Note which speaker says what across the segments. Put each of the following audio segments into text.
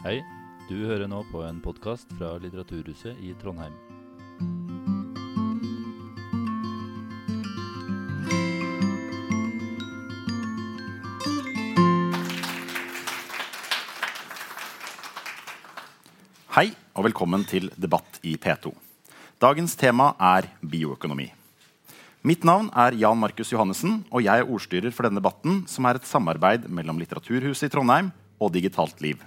Speaker 1: Hei, du hører nå på en podkast fra Litteraturhuset i Trondheim.
Speaker 2: Hei og velkommen til debatt i P2. Dagens tema er bioøkonomi. Mitt navn er Jan Markus Johannessen, og jeg er ordstyrer for denne debatten, som er et samarbeid mellom Litteraturhuset i Trondheim og Digitalt Liv.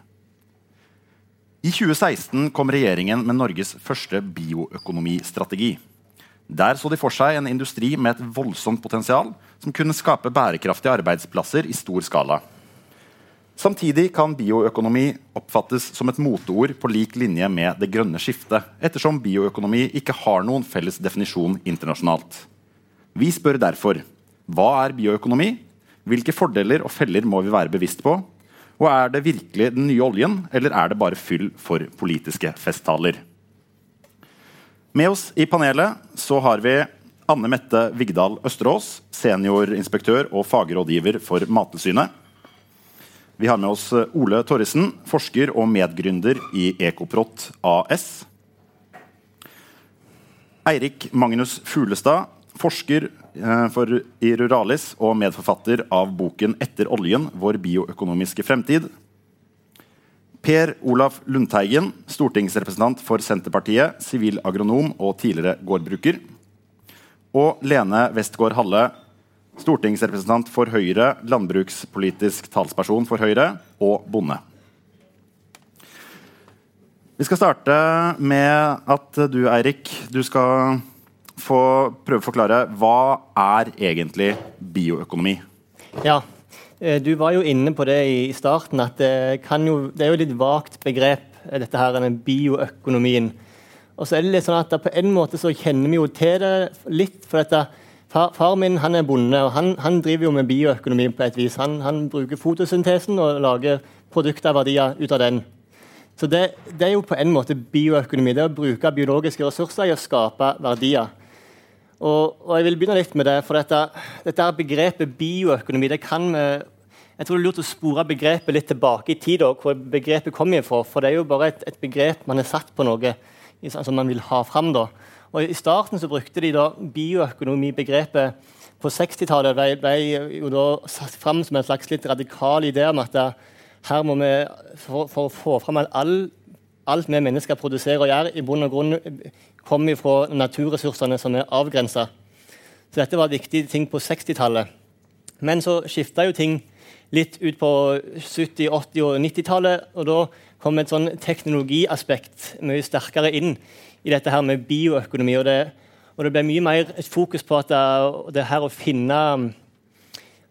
Speaker 2: I 2016 kom regjeringen med Norges første bioøkonomistrategi. Der så de for seg en industri med et voldsomt potensial som kunne skape bærekraftige arbeidsplasser i stor skala. Samtidig kan bioøkonomi oppfattes som et moteord på lik linje med det grønne skiftet, ettersom bioøkonomi ikke har noen felles definisjon internasjonalt. Vi spør derfor hva er bioøkonomi, hvilke fordeler og feller må vi være bevisst på, og er det virkelig den nye oljen, eller er det bare fyll for politiske festtaler? Med oss i panelet så har vi Anne Mette Vigdal Østerås, seniorinspektør og fagrådgiver for Mattilsynet. Vi har med oss Ole Torrisen, forsker og medgründer i Ekoprot AS. Eirik Magnus Fuglestad, forsker for, i Ruralis og medforfatter av boken 'Etter oljen vår bioøkonomiske fremtid'. Per Olaf Lundteigen, stortingsrepresentant for Senterpartiet, sivilagronom og tidligere gårdbruker. Og Lene Westgård Halle, stortingsrepresentant for Høyre, landbrukspolitisk talsperson for Høyre og bonde. Vi skal starte med at du, Eirik, du skal få prøve å forklare hva er egentlig bioøkonomi?
Speaker 3: Ja, eh, du var jo inne på det i starten, at det, jo, det er jo litt vagt begrep, eh, dette her, bioøkonomien. Og så er det litt sånn at På en måte så kjenner vi jo til det litt. for dette, far, far min han er bonde, og han, han, driver jo med bioøkonomi på et vis. Han, han bruker fotosyntesen og lager produkter og verdier ut av den. Så det, det, er jo på en måte bioøkonomi. Det å bruke biologiske ressurser i å skape verdier. Og, og, jeg vil begynne litt med det, for dette, dette begrepet bioøkonomi det kan vi jeg tror det er lurt å spore begrepet litt tilbake i tid, hvor begrepet kom ifra. For det er jo bare et, et begrep man har satt på noe som man vil ha fram. Da. Og I starten så brukte de da bioøkonomibegrepet på 60-tallet. ble, ble jo da satt fram som en slags litt radikal idé om at her må vi, for, for å få fram at alt vi mennesker produserer og gjør, i bunn og grunn kommer fra naturressursene som er avgrensa. Så dette var viktige ting på 60-tallet. Men så skifta jo ting litt ut på 70-, 80- og 90-tallet. Og da kom et sånn teknologiaspekt mye sterkere inn i dette her med bioøkonomi. Og det, og det ble mye mer et fokus på at det, her å finne,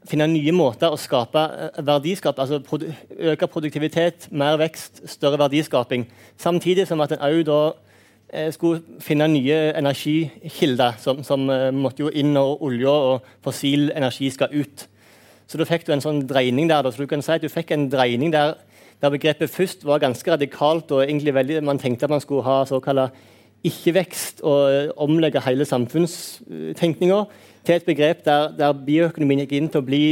Speaker 3: finne nye måter å skape verdiskap altså produ, Øke produktivitet, mer vekst, større verdiskaping. Samtidig som at en òg da Eh, skulle finne nye energikilder som, som uh, måtte jo inn, når olje og fossil energi skal ut. Så da fikk du en sånn dreining der. Så du kan si at du fikk en dreining der, der begrepet først var ganske radikalt, og egentlig veldig, man tenkte at man skulle ha såkalla ikke-vekst og uh, omlegge hele samfunnstenkninga til et begrep der, der bioøkonomien gikk inn til å bli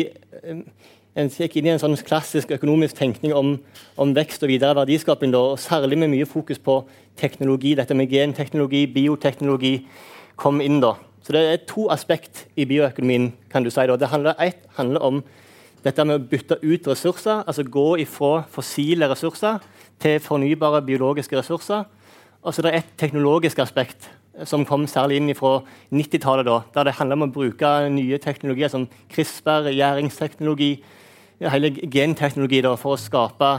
Speaker 3: en gikk inn i en sånn klassisk økonomisk tenkning om, om vekst og videre verdiskaping. Da, og Særlig med mye fokus på teknologi. Dette med genteknologi, bioteknologi kom inn. da. Så Det er to aspekt i bioøkonomien. kan du si. Da. Det handler, et handler om dette med å bytte ut ressurser, altså gå ifra fossile ressurser til fornybare biologiske ressurser. Og så er det et teknologisk aspekt som kom særlig inn fra 90-tallet, der det handler om å bruke nye teknologier som CRISPR, gjæringsteknologi, hele genteknologi da, for å skape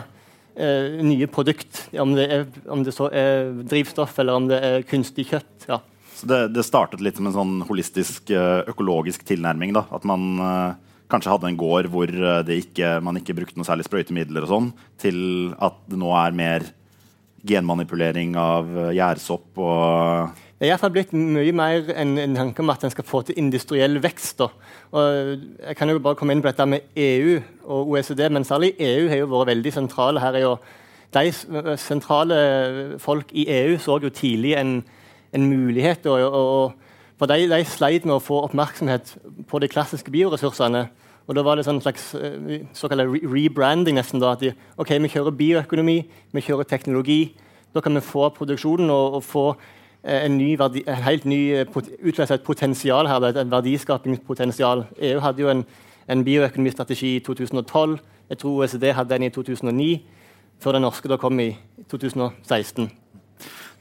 Speaker 3: eh, nye produkt. Om det, er, om det, så er drivstoff eller om det er kunstig kjøtt. Ja.
Speaker 2: Så det, det, startet litt som en sånn holistisk eh, økologisk tilnærming? da, At man eh, kanskje hadde en gård hvor ikke, man ikke brukte noe særlig sprøytemidler, og sånn, til at det nå er mer genmanipulering av gjærsopp og
Speaker 3: det er iallfall blitt mye mer enn en tanke om at en skal få til industriell vekst. jeg kan jo bare komme inn på dette med EU og OECD, men særlig EU har jo vært veldig sentrale her. De sentrale folk i EU så jo tidlig en, en mulighet. Og, og, for de, de sleit med å få oppmerksomhet på de klassiske bioressursene. Og Da var det sånn slags uh, såkalt rebranding. nesten da, at de, ok, Vi kjører bioøkonomi, vi kjører teknologi. Da kan vi få produksjonen og, og få en, ny verdi, en helt ny uh, utløse et potensial her, et verdiskapingspotensial. EU hadde jo en, en bioøkonomistrategi i 2012. Jeg tror OECD hadde den i 2009, før den norske da kom i 2016.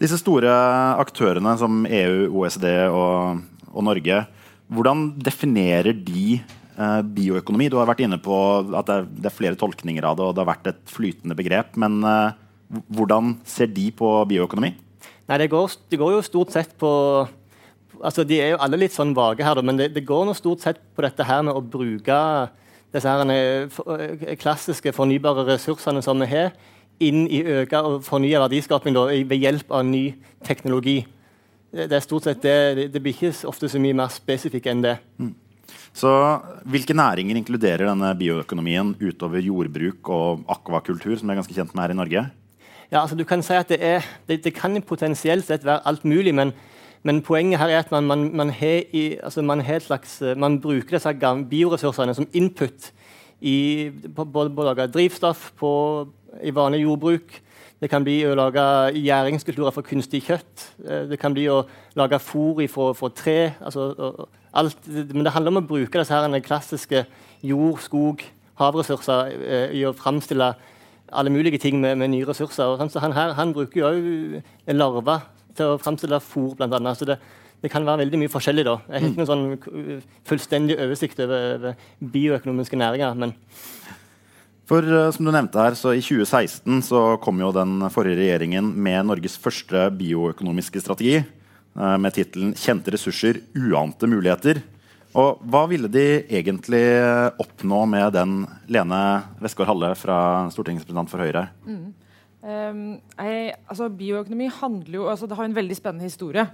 Speaker 2: Disse store aktørene som EU, OECD og, og Norge, hvordan definerer de eh, bioøkonomi? Du har vært inne på at det er, det er, flere tolkninger av det, og det har vært et flytende begrep. Men eh, hvordan ser de på bioøkonomi?
Speaker 3: Nei, det går, det går, jo stort sett på altså De er jo alle litt sånn vage her, men det, det går nå stort sett på dette her med å bruke disse her, eh, klassiske fornybare ressursene som vi har, inn i øka og fornya verdiskaping da, ved hjelp av ny teknologi. Det er stort sett det. Det blir ikke ofte så mye mer spesifikt enn det. Mm.
Speaker 2: Så Hvilke næringer inkluderer denne bioøkonomien utover jordbruk og akvakultur, som vi er ganske kjent med her i Norge?
Speaker 3: Ja, altså du kan si at Det, er, det, det kan potensielt sett være alt mulig, men, men poenget her er at man, man, man, i, altså man, slags, man bruker disse bioressursene som input i, på, på, på å lage drivstoff, på i vanlig jordbruk. Det kan bli å lage gjæringskulturer for kunstig kjøtt. Eh, det kan bli å lage fôr fra tre. Altså, alt. Men det handler om å bruke disse her klassiske jord-, skog-, havressurser eh, i å framstille alle mulige ting med, med nye ressurser. Så han, her, han bruker jo larver til å framstille fôr, bl.a. Så det, det, kan være veldig mye forskjellig. da. Jeg har ikke noen sånn fullstendig oversikt over, over bioøkonomiske næringer. men
Speaker 2: for uh, som du nevnte her, så I 2016 så kom jo den forrige regjeringen med Norges første bioøkonomiske strategi uh, med tittelen 'Kjente ressurser uante muligheter'. Og Hva ville de egentlig oppnå med den, Lene Westgård Halle, fra stortingsrepresentant for Høyre? Mm.
Speaker 4: Um, jeg, altså bioøkonomi handler jo, altså det har en veldig spennende historie.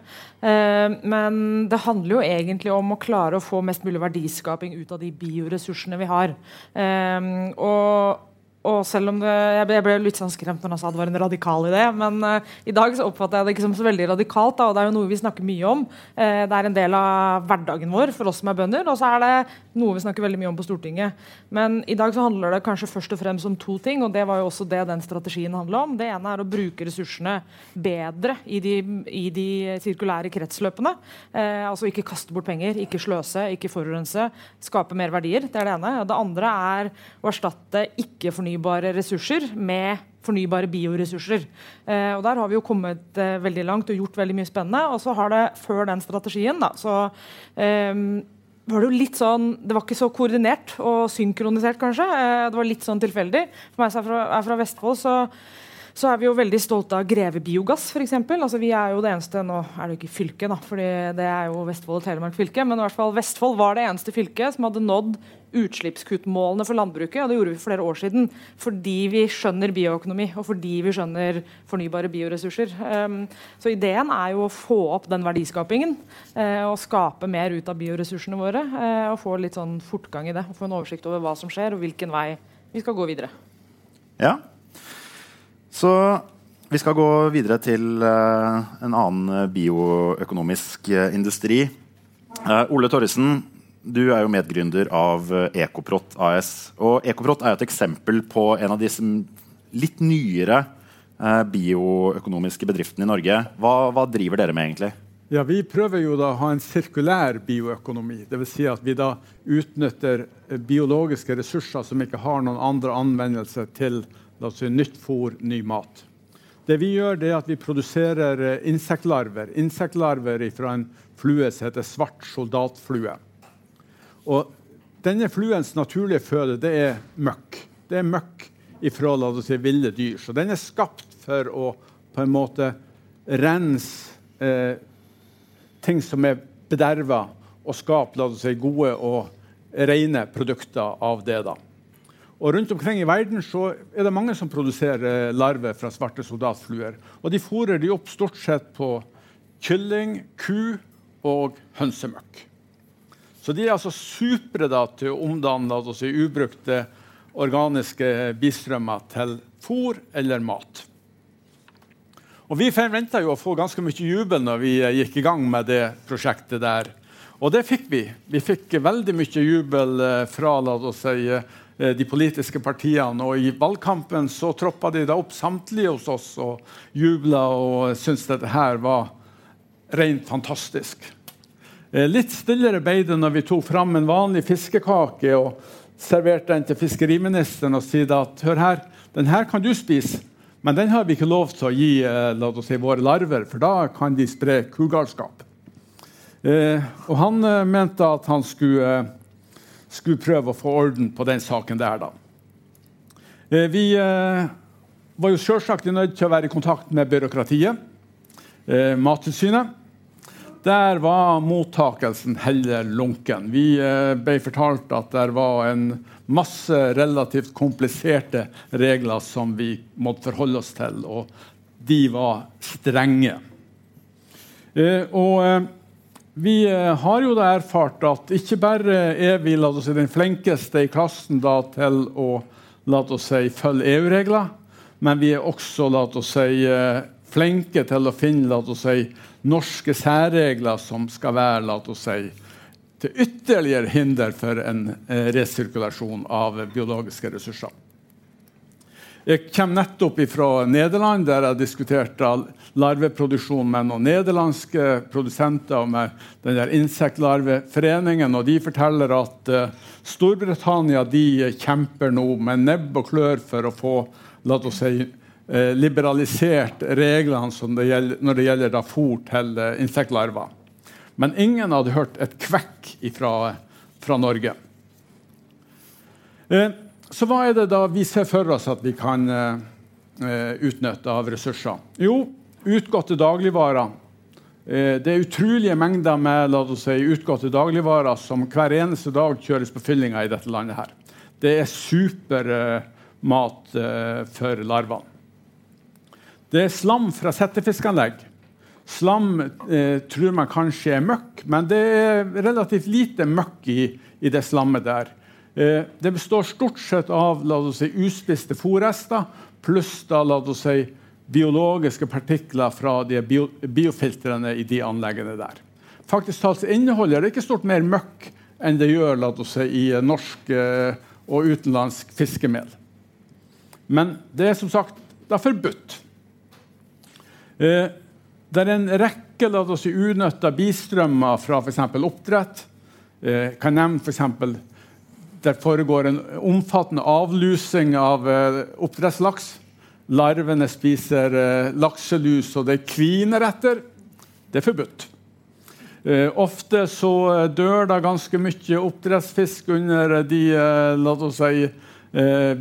Speaker 4: Uh, men det handler jo egentlig om å klare å få mest mulig verdiskaping ut av de bioressursene vi har. Um, og og selv om det, Jeg ble litt sånn skremt når han sa det var en radikal idé, men uh, i dag så oppfatter jeg det ikke som så veldig radikalt. Da, og Det er jo noe vi snakker mye om. Uh, det er en del av hverdagen vår for oss som er bønder, og så er det noe vi snakker veldig mye om på Stortinget. Men i dag så handler det kanskje først og fremst om to ting, og det var jo også det den strategien handla om. Det ene er å bruke ressursene bedre i de, i de sirkulære kretsløpene. Eh, altså ikke kaste bort penger, ikke sløse, ikke forurense. Skape mer verdier. Det er det ene. Det andre er å erstatte ikke-fornybare fornybare ressurser med fornybare bioressurser. Eh, og Der har vi jo kommet eh, veldig langt og gjort veldig mye spennende. Og så har det, før den strategien, da, så eh, var det jo litt sånn Det var ikke så koordinert og synkronisert, kanskje. Eh, det var litt sånn tilfeldig. For meg som er fra, er fra Vestfold, så så er vi jo veldig stolte av Greve Biogass, f.eks. Altså, vi er jo det eneste Nå er det jo ikke fylke, da, fordi det er jo Vestfold og Telemark fylke. Men i hvert fall Vestfold var det eneste fylket som hadde nådd utslippskuttmålene for landbruket. og Det gjorde vi for flere år siden fordi vi skjønner bioøkonomi og fordi vi skjønner fornybare bioressurser. Um, så ideen er jo å få opp den verdiskapingen uh, og skape mer ut av bioressursene våre. Uh, og få litt sånn fortgang i det. og Få en oversikt over hva som skjer og hvilken vei vi skal gå videre.
Speaker 2: Ja, så vi skal gå videre til uh, en annen bioøkonomisk industri. Ole Torresen, du er jo medgründer av Ekoprot AS. Og Ekoprot er et eksempel på en av disse litt nyere bioøkonomiske bedriftene i Norge. Hva, hva, driver dere med, egentlig?
Speaker 5: Ja, Vi prøver jo da å ha en sirkulær bioøkonomi. Dvs. Si at vi da utnytter biologiske ressurser som ikke har noen andre anvendelser til si, nytt fôr, ny mat. Det vi gjør, det er at vi produserer eh, insektlarver. Insektlarver fra en flue som heter svart soldatflue. Og denne fluens naturlige føde det er møkk. Det er møkk ifra la oss si, ville dyr. Så den er skapt for å på en måte rense eh, ting som er bederva, og skape la oss si, gode og rene produkter av det. da. Og Rundt omkring i verden så er det mange som produserer larver fra svarte soldatfluer. Og De fôrer de opp stort sett på kylling, ku og hønsemøkk. Så de er altså supre da, til å omdanne si, ubrukte organiske bistrømmer til fôr eller mat. Og Vi forventa å få ganske mye jubel når vi gikk i gang med det prosjektet der. Og det fikk vi. Vi fikk veldig mye jubel eh, fra la oss si, eh, de politiske partiene. Og i valgkampen så troppa de da opp samtlige hos oss og jubla og syntes dette her var rent fantastisk. Eh, litt stillere ble det når vi tok fram en vanlig fiskekake og serverte den til fiskeriministeren og sier at hør her, den her kan du spise, men den har vi ikke lov til å gi la oss si, våre larver, for da kan de spre kugalskap. Eh, og han eh, mente at han skulle, eh, skulle, prøve å få orden på den saken der. da. Eh, vi eh, var jo selvsagt nødt til å være i kontakt med byråkratiet, eh, Mattilsynet. Der var mottakelsen heller lunken. Vi ble fortalt at det var en masse relativt kompliserte regler som vi måtte forholde oss til, og de var strenge. og vi eh, har jo da erfart at ikke bare er vi si, den flinkeste i klassen da, til å si, følge EU-regler, men vi er også si, eh, flinke til å finne si, norske særregler som skal være til ytterligere hinder for en eh, resirkulasjon av biologiske ressurser. Jeg kommer nettopp fra Nederland, der jeg diskuterte larveproduksjon med noen nederlandske produsenter og med den der Insektlarveforeningen. og De forteller at uh, Storbritannia de kjemper nå med nebb og klør for å få la oss si, uh, liberalisert reglene det gjelder, når det gjelder da fôr til uh, insektlarver. Men ingen hadde hørt et kvekk fra, fra Norge. Uh, så hva er det da vi ser for oss at vi kan utnytte av ressurser? Jo, utgåtte dagligvarer. Det er utrolige mengder med la oss si, utgåtte dagligvarer som hver eneste dag kjøres på fyllinga i dette landet. her. Det er supermat uh, for larvene. Det er slam fra settefiskanlegg. Slam eh, tror man kanskje er møkk, men det er relativt lite møkk i, i det slammet der. Eh, det består stort sett av la oss si, uspiste fôrrester pluss da, la oss si, biologiske partikler fra de bio, biofiltrene i de anleggene der. Faktisk talt inneholder det ikke stort mer møkk enn det gjør la oss si, i norsk eh, og utenlandsk fiskemel. Men det er som sagt er forbudt. Eh, det er en rekke la oss si, unytta bistrømmer fra f.eks. oppdrett. Eh, kan nevne f.eks. Det foregår en omfattende avlusing av eh, oppdrettslaks. Larvene spiser lakselus, og det kviner etter. Det er forbudt. Ofte så dør det ganske mye oppdrettsfisk under de la oss si,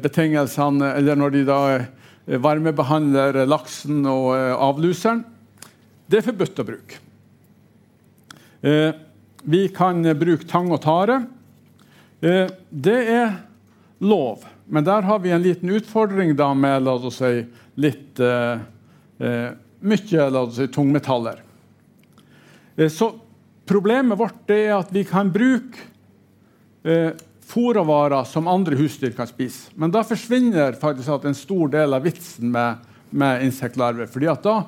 Speaker 5: betingelsene Eller når de da varmebehandler laksen og avluseren. Det er forbudt å bruke. vi kan bruke tang og tare. Eh, det er lov, men der har vi en liten utfordring da med la oss si, litt eh, eh mye la oss si, tungmetaller. Eh, så problemet vårt er at vi kan bruke eh, fôrvarer som andre husdyr kan spise. Men da forsvinner faktisk en stor del av vitsen med, med insektlarver. fordi at da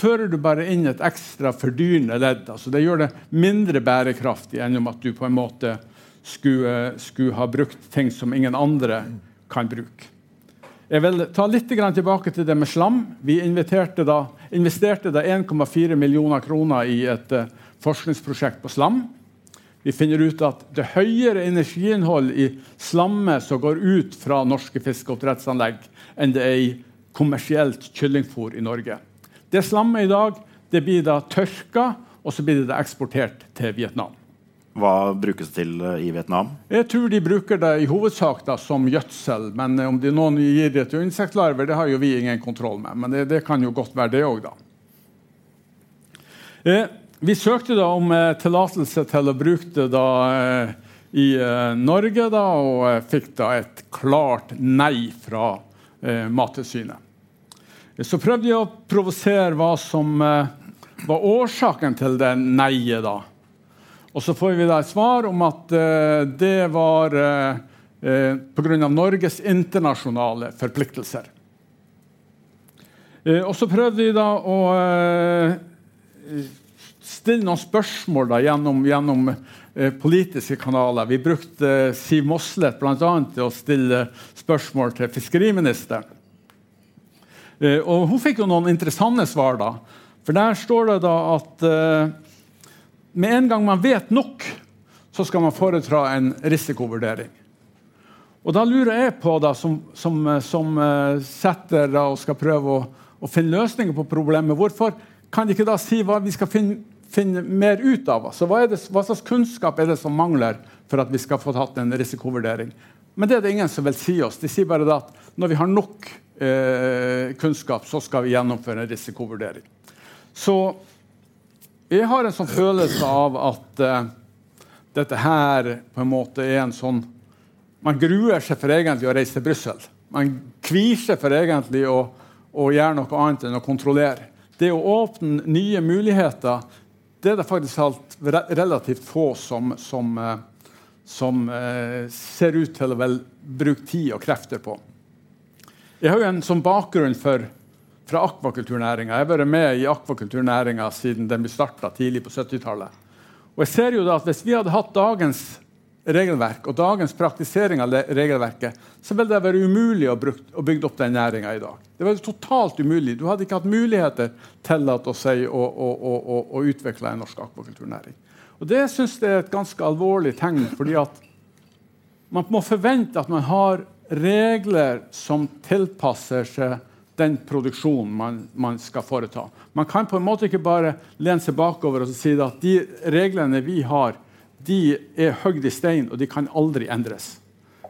Speaker 5: fører du bare inn et ekstra fordyrende ledd. altså Det gjør det mindre bærekraftig enn om at du på en måte skulle, skulle, ha brukt ting som ingen andre kan bruke. Jeg vil ta litt tilbake til det med slam. Vi da, investerte da 1,4 millioner kroner i et uh, forskningsprosjekt på slam. Vi finner ut at det høyere energiinnhold i slammet som går ut fra norske fiskeoppdrettsanlegg, enn det er i kommersielt kyllingfôr i Norge. Det slammet i dag det blir da tørka, og så blir det eksportert til Vietnam.
Speaker 2: Hva brukes det til eh, i Vietnam?
Speaker 5: Jeg tror de bruker det i hovedsak da, som gjødsel. Men eh, om de noen gir det til insektlarver, det har jo vi ingen kontroll med. Men det, det kan jo godt være det òg, da. Eh, vi søkte da om eh, tillatelse til å bruke det da, eh, i eh, Norge, da, og fikk da et klart nei fra Mattilsynet. Så prøvde jeg å provosere hva som var årsaken til det nei-et. da. Og så får vi da et svar om at det var eh, pga. Norges internasjonale forpliktelser. Og så prøvde vi da å stille noen spørsmål da, gjennom, gjennom eh, politiske kanaler. Vi brukte eh, Siv Mossleth blant annet, til å stille spørsmål til fiskeriministeren. Eh, og hun fikk jo noen interessante svar. da. For der står det da at eh, med en gang man vet nok, så skal man foreta en risikovurdering. Og da lurer jeg på, da, som, som, som uh, setter da, og skal prøve å, å, finne løsninger på problemet, hvorfor kan de ikke da si hva vi skal finne, finne mer ut av? Altså, hva, det, hva, slags kunnskap er det som mangler for at vi skal få tatt en risikovurdering? Men det er det ingen som vil si oss. De sier bare at når vi har nok eh, kunnskap, så skal vi gjennomføre en risikovurdering. Så jeg har en sånn følelse av at eh, dette her på en måte er en sånn man gruer seg for egentlig å reise til Brussel. Man kvier seg for egentlig å, å, gjøre noe annet enn å kontrollere. Det å åpne nye muligheter det er det faktisk alt relativt få som, som, eh, som eh, ser ut til å vel bruke tid og krefter på. Jeg har jo en sånn bakgrunn for, fra akvakulturnæringa. Jeg har vært med i akvakulturnæringa siden den ble starta tidlig på 70-tallet. Og jeg ser jo da at Hvis vi hadde hatt dagens regelverk og dagens praktisering av regelverket, så vil det være umulig å, bygge opp den næringa i dag. Det var totalt umulig. Du hadde ikke hatt muligheter til å, si, å, å, å utvikle en norsk akvakulturnæring. Og Det synes jeg er et ganske alvorlig tegn. fordi at man må forvente at man har regler som tilpasser seg den produksjonen man, man, skal foreta. Man kan på en måte ikke bare lene seg bakover og si at de reglene vi har, de er hogd i stein, og de kan aldri endres.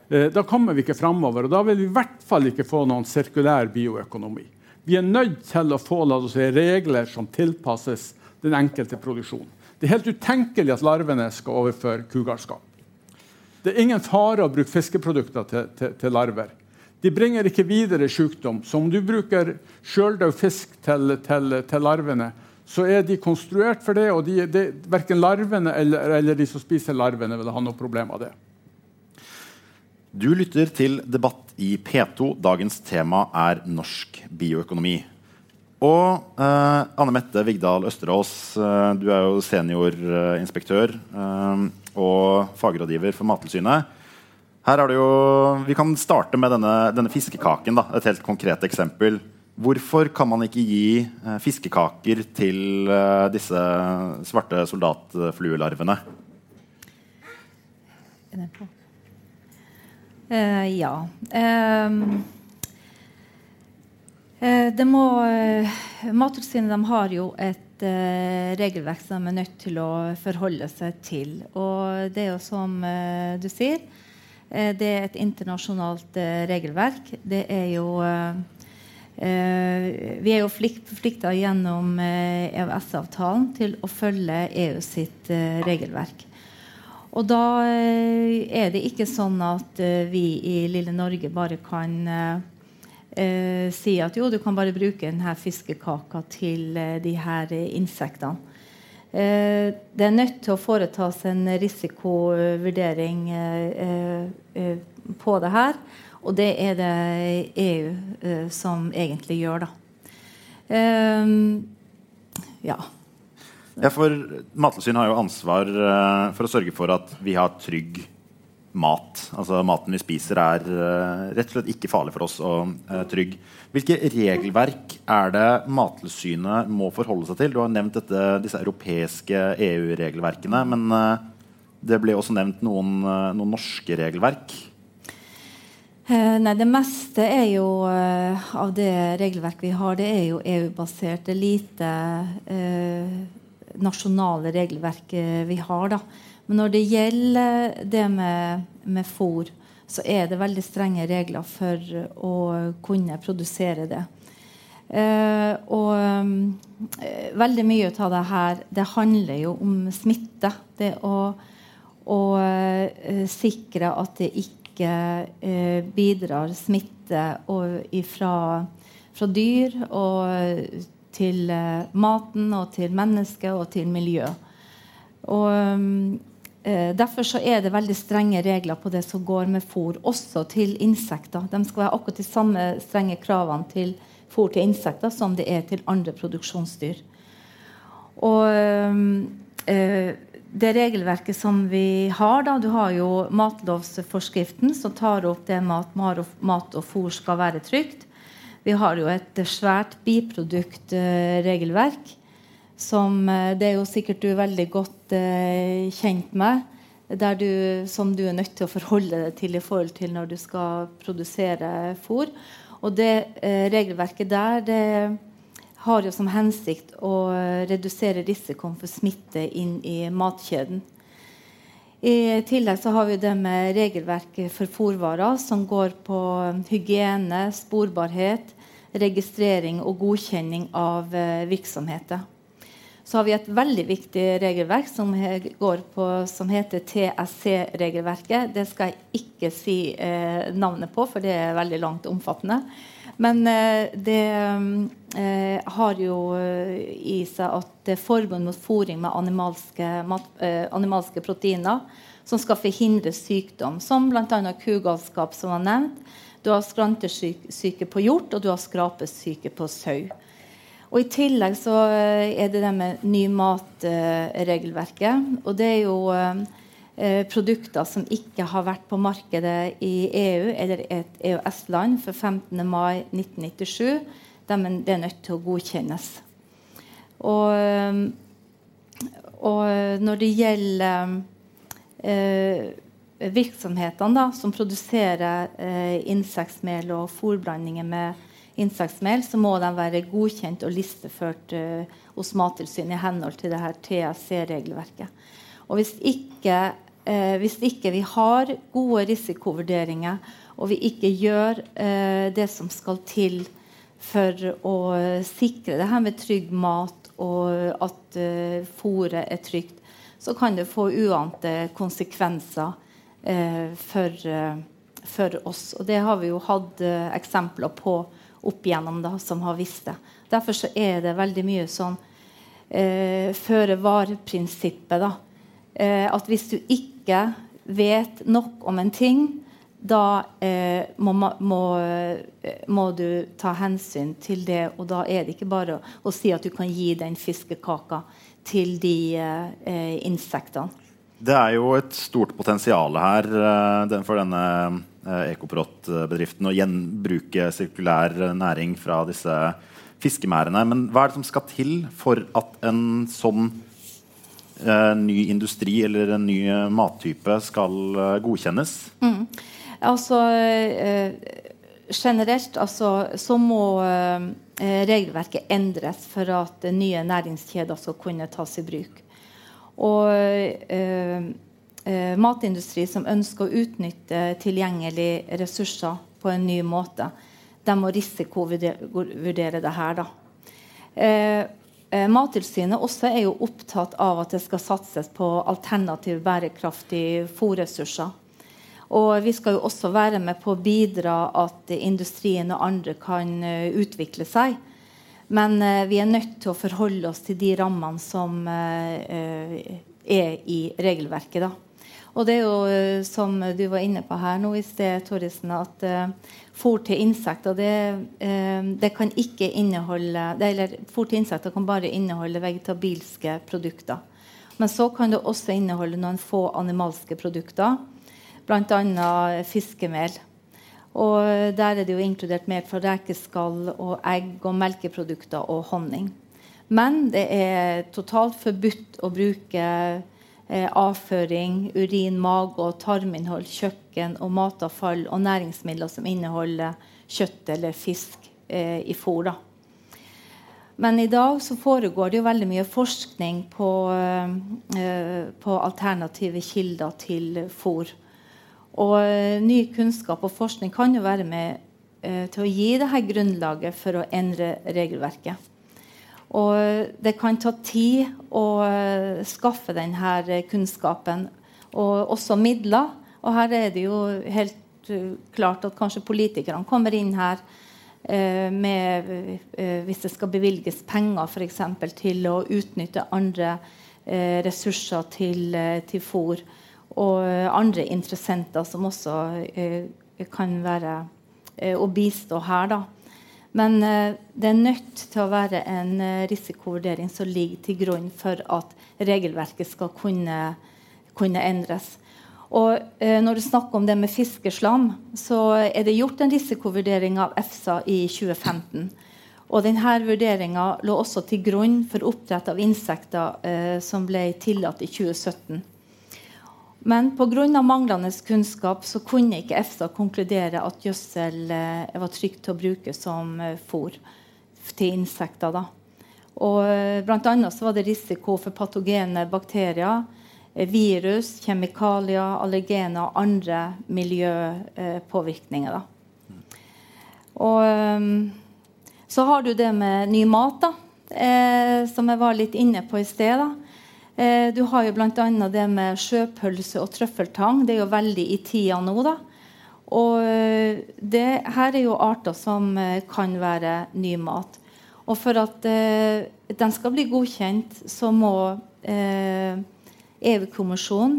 Speaker 5: Eh, da kommer vi ikke framover, og da vil vi i hvert fall ikke få noen sirkulær bioøkonomi. Vi er nødt til å få si, regler som tilpasses den enkelte produksjonen. Det er helt utenkelig at larvene skal overføre kugalskap. Det er ingen fare å bruke fiskeprodukter til, til, til larver. De bringer ikke videre sykdom. Så om du bruker sjøldød fisk til, til larvene, så er de konstruert for det, og de, de, verken larvene eller, eller, de som spiser larvene, vil ha noe problem av det.
Speaker 2: Du lytter til debatt i P2. Dagens tema er norsk bioøkonomi. Og eh, Anne Mette Vigdal Østerås, eh, du er jo seniorinspektør eh, og fagrådgiver for Mattilsynet. Her er det jo, Vi kan starte med denne, denne fiskekaken. Da, et helt konkret eksempel. Hvorfor kan man ikke gi eh, fiskekaker til eh, disse svarte soldatfluelarvene?
Speaker 6: Er? Uh, ja. Um, det må Mattilsynet har jo et uh, regelverk som de er nødt til å forholde seg til. Og det er jo som uh, du sier, det er et internasjonalt regelverk. Det er jo vi er jo forplikta gjennom EØS-avtalen eh, til å følge EU sitt eh, regelverk. Og da er det ikke sånn at vi i lille Norge bare kan eh, si at jo, du kan bare bruke denne fiskekaka til eh, de her insektene. Eh, det er nødt til å foretas en risikovurdering på det her. Og det er det EU eh, som egentlig gjør, da. Um, ja.
Speaker 2: ja. For Mattilsynet har jo ansvar eh, for å sørge for at vi har trygg mat. Altså Maten vi spiser, er uh, rett og slett ikke farlig for oss og trygg. Hvilke regelverk er det Mattilsynet må forholde seg til? Du har nevnt dette, disse europeiske EU-regelverkene. Men det ble også nevnt noen, noen norske regelverk.
Speaker 6: Eh, nei, Det meste er jo uh, av det regelverket vi har, det er jo EU-basert. Det er lite eh, nasjonale regelverk vi har. da. Men når det gjelder det med, med fôr, så er det veldig strenge regler for å kunne produsere det. Eh, og eh, veldig mye av det her det handler jo om smitte. Det å, å sikre at det ikke ikke eh, bidrar smitte fra, fra, dyr og til eh, maten og til mennesket og til miljø. Og, eh, derfor så er det veldig strenge regler på det som går med fôr, også til insekter. De skal være akkurat de samme strenge kravene til fôr til insekter som det er til andre produksjonsdyr. Og eh, det regelverket som vi har, da, du har jo matlovsforskriften som tar opp det med at mat og fôr skal være trygt. Vi har jo et svært biproduktregelverk. Som eh, det er jo sikkert du er veldig godt eh, kjent med. Du, som du er nødt til å forholde deg til i forhold til når du skal produsere fôr. Og det eh, regelverket der det har jo som hensikt å redusere risikoen for smitte inn i matkjeden. I tillegg så har vi det med regelverket for fòrvarer, som går på hygiene, sporbarhet, registrering og godkjenning av eh, virksomheter. Så har vi et veldig viktig regelverk som, på, som heter TSC-regelverket. Det skal jeg ikke si eh, navnet på, for det er veldig langt omfattende. Men eh, det eh, har jo eh, i seg at det er forbud mot fôring med animalske, animalske, proteiner som skal forhindre sykdom, som bl.a. kugalskap, som var nevnt. Du har skrantesyke på hjort, og du har skrapesyke på sau. Og I tillegg så er det det med ny mat-regelverket. og det er jo eh, produkter som ikke har vært på markedet i EU eller et EØS-land for 15. mai 1997. De, er nødt til å godkjennes. Og, eh, og når det gjelder eh, virksomhetene da, som produserer eh, insektmel og fôrblandinger med insektmel, så må de være godkjent og listeført eh, hos Mattilsynet i henhold til det her TSC-regelverket. Og hvis ikke eh, hvis ikke vi har gode risikovurderinger, og vi ikke gjør eh, det som skal til for å sikre det her med trygg mat, og at eh, fôret er trygt, så kan det få uante konsekvenser eh, for, eh, for, oss. Og det har vi jo hatt eh, eksempler på opp igjennom da, som har visst det. Derfor så er det veldig mye sånn eh, føre var-prinsippet. da, eh, at hvis du ikke vet nok om en ting, da eh, må, må, eh, må, du ta hensyn til det. Og da er det ikke bare å, å si at du kan gi den fiskekaka til de eh, insektene.
Speaker 2: Det er jo et stort potensial her uh, for denne Ekoprot-bedriften å gjenbruke sirkulær næring fra disse fiskemerdene. Men hva er det som skal til for at en sånn ny industri eller en ny mattype skal godkjennes?
Speaker 6: Mm. Altså generelt altså, så må regelverket endres for at nye næringskjeder skal kunne tas i bruk. Og eh, eh, matindustri som ønsker å utnytte tilgjengelige ressurser på en ny måte, de må risikovurdere det her. da. Eh, eh, Mattilsynet også er jo opptatt av at det skal satses på alternativ bærekraftige fòrressurser. Og vi skal jo også være med på å bidra at industrien og andre kan uh, utvikle seg. Men uh, vi er nødt til å forholde oss til de rammene som er i regelverket. da. Og det er jo, som du var inne på her nå i sted, Torrisen, at uh, fôr til insekter det, uh, det, kan ikke inneholde det, eller Fôr til insekter kan bare inneholde vegetabilske produkter. Men så kan det også inneholde noen få animalske produkter, bl.a. fiskemel. Og Der er det jo inkludert mer fra rekeskall og egg og melkeprodukter og honning. Men det er totalt forbudt å bruke eh, avføring, urin, mage og tarminnhold, kjøkken og matavfall og næringsmidler som inneholder kjøtt eller fisk eh, i fôr. Men i dag så foregår det jo veldig mye forskning på, eh, på alternative kilder til fôr. Og eh, ny kunnskap og forskning kan jo være med eh, til å gi dette grunnlaget for å endre regelverket. Og det kan ta tid å eh, skaffe denne kunnskapen, og også midler. Og her er det jo helt uh, klart at kanskje politikerne kommer inn her med Hvis det skal bevilges penger f.eks. til å utnytte andre ressurser til, til fôr og andre interessenter som også eh, kan være eh, å bistå her. da. Men eh, det er nødt til å være en eh, risikovurdering som ligger til grunn for at regelverket skal kunne, kunne endres. Og eh, Når du snakker om det med fiskeslam, så er det gjort en risikovurdering av EFSA i 2015. Og denne Vurderinga lå også til grunn for oppdrett av insekter som ble tillatt i 2017. Men pga. manglende kunnskap så kunne ikke EFSA konkludere at gjødsel eh, var trygt å bruke som eh, fôr til insekter. Da. Og eh, blant annet så var det risiko for patogene bakterier, virus, kjemikalier, allergener og andre miljøpåvirkninger. Og eh, så har du det med ny mat, da, som jeg var litt inne på i sted. da. Eh, du har jo bl.a. det med sjøpølse og trøffeltang. Det er jo veldig i tida nå. da. Og eh, det, her er jo arter som eh, kan være ny mat. Og for at eh, den skal bli godkjent, så må EU-kommisjonen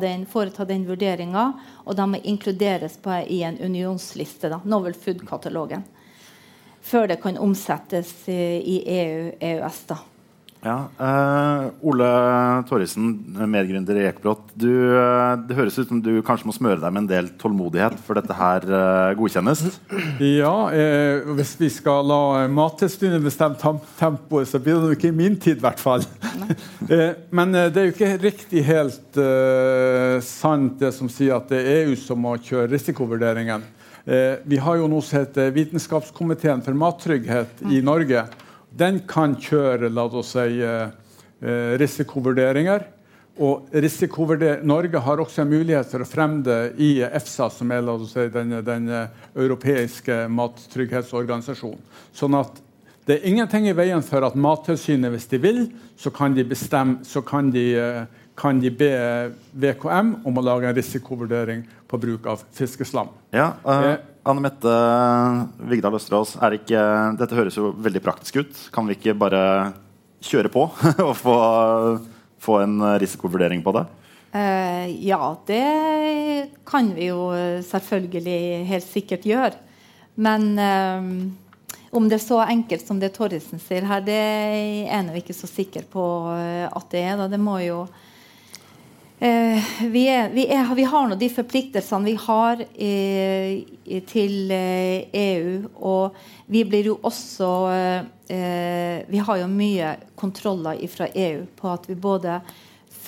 Speaker 6: den, foreta den vurderinga, og de må inkluderes på, i en unionsliste, da, Novel Food-katalogen, før det kan omsettes i EU-EØS. da.
Speaker 2: Ja, uh, Ole Torrisen, medgründer i Ekebrott. uh, det høres ut som du kanskje må smøre deg med en del tålmodighet for dette her uh, godkjennes?
Speaker 5: Ja, eh, hvis vi skal la Mattilsynet bestemme tempoet, så blir det ikke i min tid, i hvert fall. eh, men det er jo ikke riktig helt sant, det som sier at det er EU som må kjøre risikovurderingen. vi har jo noe som heter Vitenskapskomiteen for mattrygghet i Norge den kan kjøre la oss si, eh, eh, risikovurderinger. Og risikovurder Norge har også en mulighet for å fremme det i EFSA, som er si, den, den, eh, europeiske mattrygghetsorganisasjonen. Sånn at det er ingenting i veien for at Mattilsynet, hvis de vil, så kan de, bestemme, så kan de, kan de be VKM om å lage en risikovurdering på bruk av fiskeslam.
Speaker 2: Ja, uh, Anne Mette Vigdal Østerås, ikke, dette høres jo veldig praktisk ut. Kan vi ikke bare kjøre på og få, få en risikovurdering på det?
Speaker 6: Uh, ja, det kan vi jo selvfølgelig helt sikkert gjøre. Men uh, om det er så enkelt som det Torrisen sier her, det er jeg ikke så sikker på at det er. Da. Det må jo Eh, vi, er, vi, er, vi, har nå de forpliktelsene vi har eh, til eh, EU. Og vi blir jo også eh, Vi har jo mye kontroller fra EU på at vi både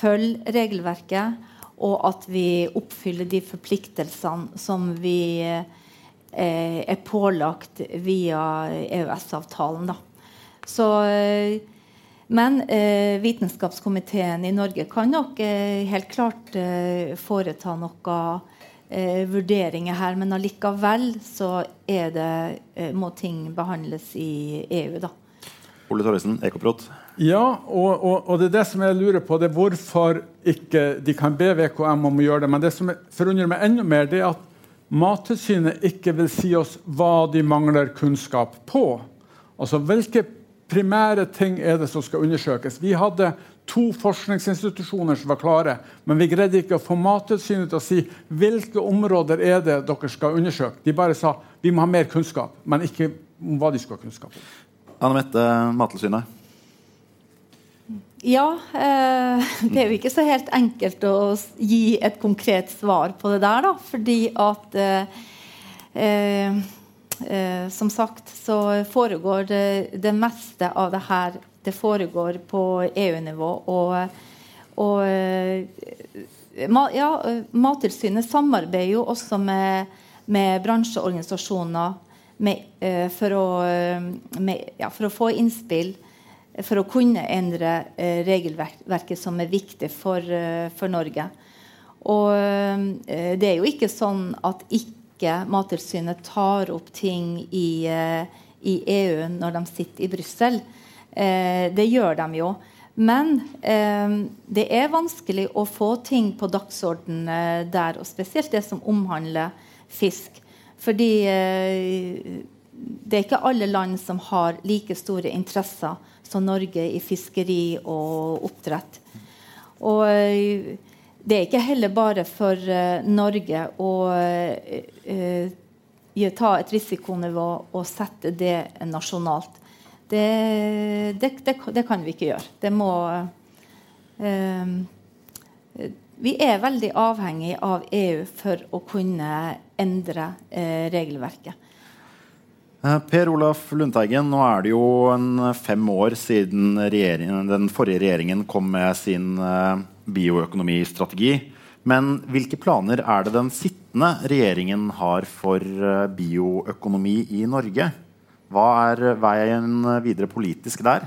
Speaker 6: følger regelverket, og at vi oppfyller de forpliktelsene som vi eh, er pålagt via EØS-avtalen. Så eh, men eh, Vitenskapskomiteen i Norge kan nok eh, helt klart eh, foreta noen eh, vurderinger her. Men allikevel så det, eh, må ting behandles i EU, da.
Speaker 2: Ole Torresen, Ekoprot.
Speaker 5: Ja, og, og, og, det er det som jeg lurer på. det er Hvorfor ikke de kan be VKM om å gjøre det. Men det som forundrer meg enda mer, det er at Mattilsynet ikke vil si oss hva de mangler kunnskap på. Altså hvilke primære ting er det som skal undersøkes. Vi hadde to forskningsinstitusjoner som var klare, men vi greide ikke å få Mattilsynet til å si hvilke områder er det dere skal undersøke. De bare sa vi må ha mer kunnskap, men ikke om hva de skulle ha kunnskap om.
Speaker 2: Anne Mette, Mattilsynet.
Speaker 6: Ja, eh, det er jo ikke så helt enkelt å gi et konkret svar på det der, da. Fordi at eh, eh, Eh, som sagt så foregår det, det, meste av det her det foregår på EU-nivå. Og, og eh, ja, Mattilsynet samarbeider jo også med, med bransjeorganisasjoner med, eh, for, å, med, ja, for, å, få innspill for å kunne endre eh, regelverket som er viktig for, eh, for Norge. Og eh, det er jo ikke sånn at ikke Mattilsynet tar opp ting i, i, EU når de sitter i Brussel. Det gjør de jo. Men det er vanskelig å få ting på dagsordenen der, og spesielt det som omhandler fisk. Fordi det er ikke alle land som har like store interesser som Norge i fiskeri og oppdrett. Og eh, det er ikke heller bare for uh, Norge å uh, ta et risikonivå og sette det nasjonalt. Det, det, det, det kan vi ikke gjøre. Det må eh, Vi er veldig avhengig av EU for å kunne endre eh, regelverket.
Speaker 2: Eh, per Olaf Lundteigen, nå er det jo en fem år siden den forrige regjeringen kom med sin eh, bioøkonomistrategi. Men hvilke planer er det den sittende regjeringen har for eh, bioøkonomi i Norge? Hva er veien videre politisk der?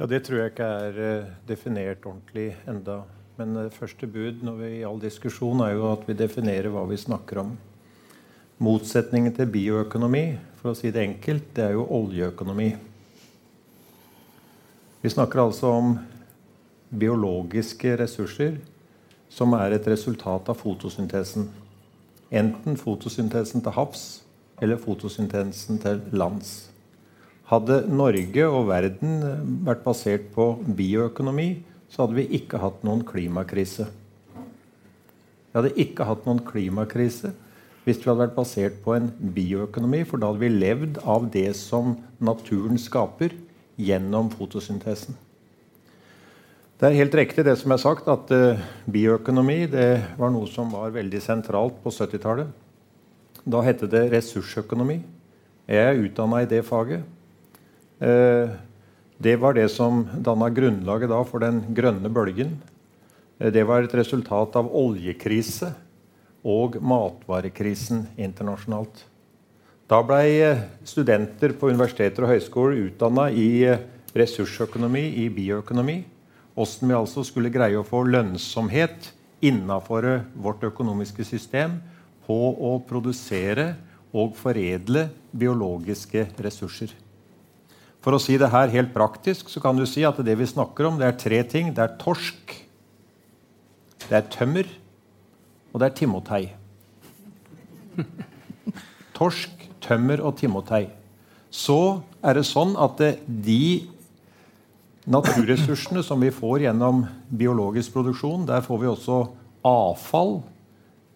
Speaker 7: Ja, Det tror jeg ikke er definert ordentlig enda. Men det første bud vi, i all diskusjon er jo at vi definerer hva vi snakker om. Motsetningen til bioøkonomi for å si det enkelt, det er jo oljeøkonomi. Vi snakker altså om biologiske ressurser som er et resultat av fotosyntesen. Enten fotosyntesen til havs eller fotosyntesen til lands. Hadde Norge og verden vært basert på bioøkonomi, så hadde vi ikke hatt noen klimakrise. Vi hadde ikke hatt noen klimakrise hvis vi hadde vært basert på en bioøkonomi, for da hadde vi levd av det som naturen skaper, gjennom fotosyntesen. Det er helt riktig det som er sagt, at uh, bioøkonomi var noe som var veldig sentralt på 70-tallet. Da het det ressursøkonomi. Jeg er utdanna i det faget. Eh, det var det som danna grunnlaget for den grønne bølgen. Eh, det var et resultat av oljekrise og matvarekrisen internasjonalt. Da ble eh, studenter på universiteter og høyskoler utdanna i ressursøkonomi, i bioøkonomi. Åssen vi altså skulle greie å få lønnsomhet innafor vårt økonomiske system på å produsere og foredle biologiske ressurser. For å si det her helt praktisk så kan du si at det vi snakker om, det er tre ting. Det er torsk, det er tømmer, og det er timotei. Torsk, tømmer og timotei. Så er det sånn at de naturressursene som vi får gjennom biologisk produksjon, der får vi også avfall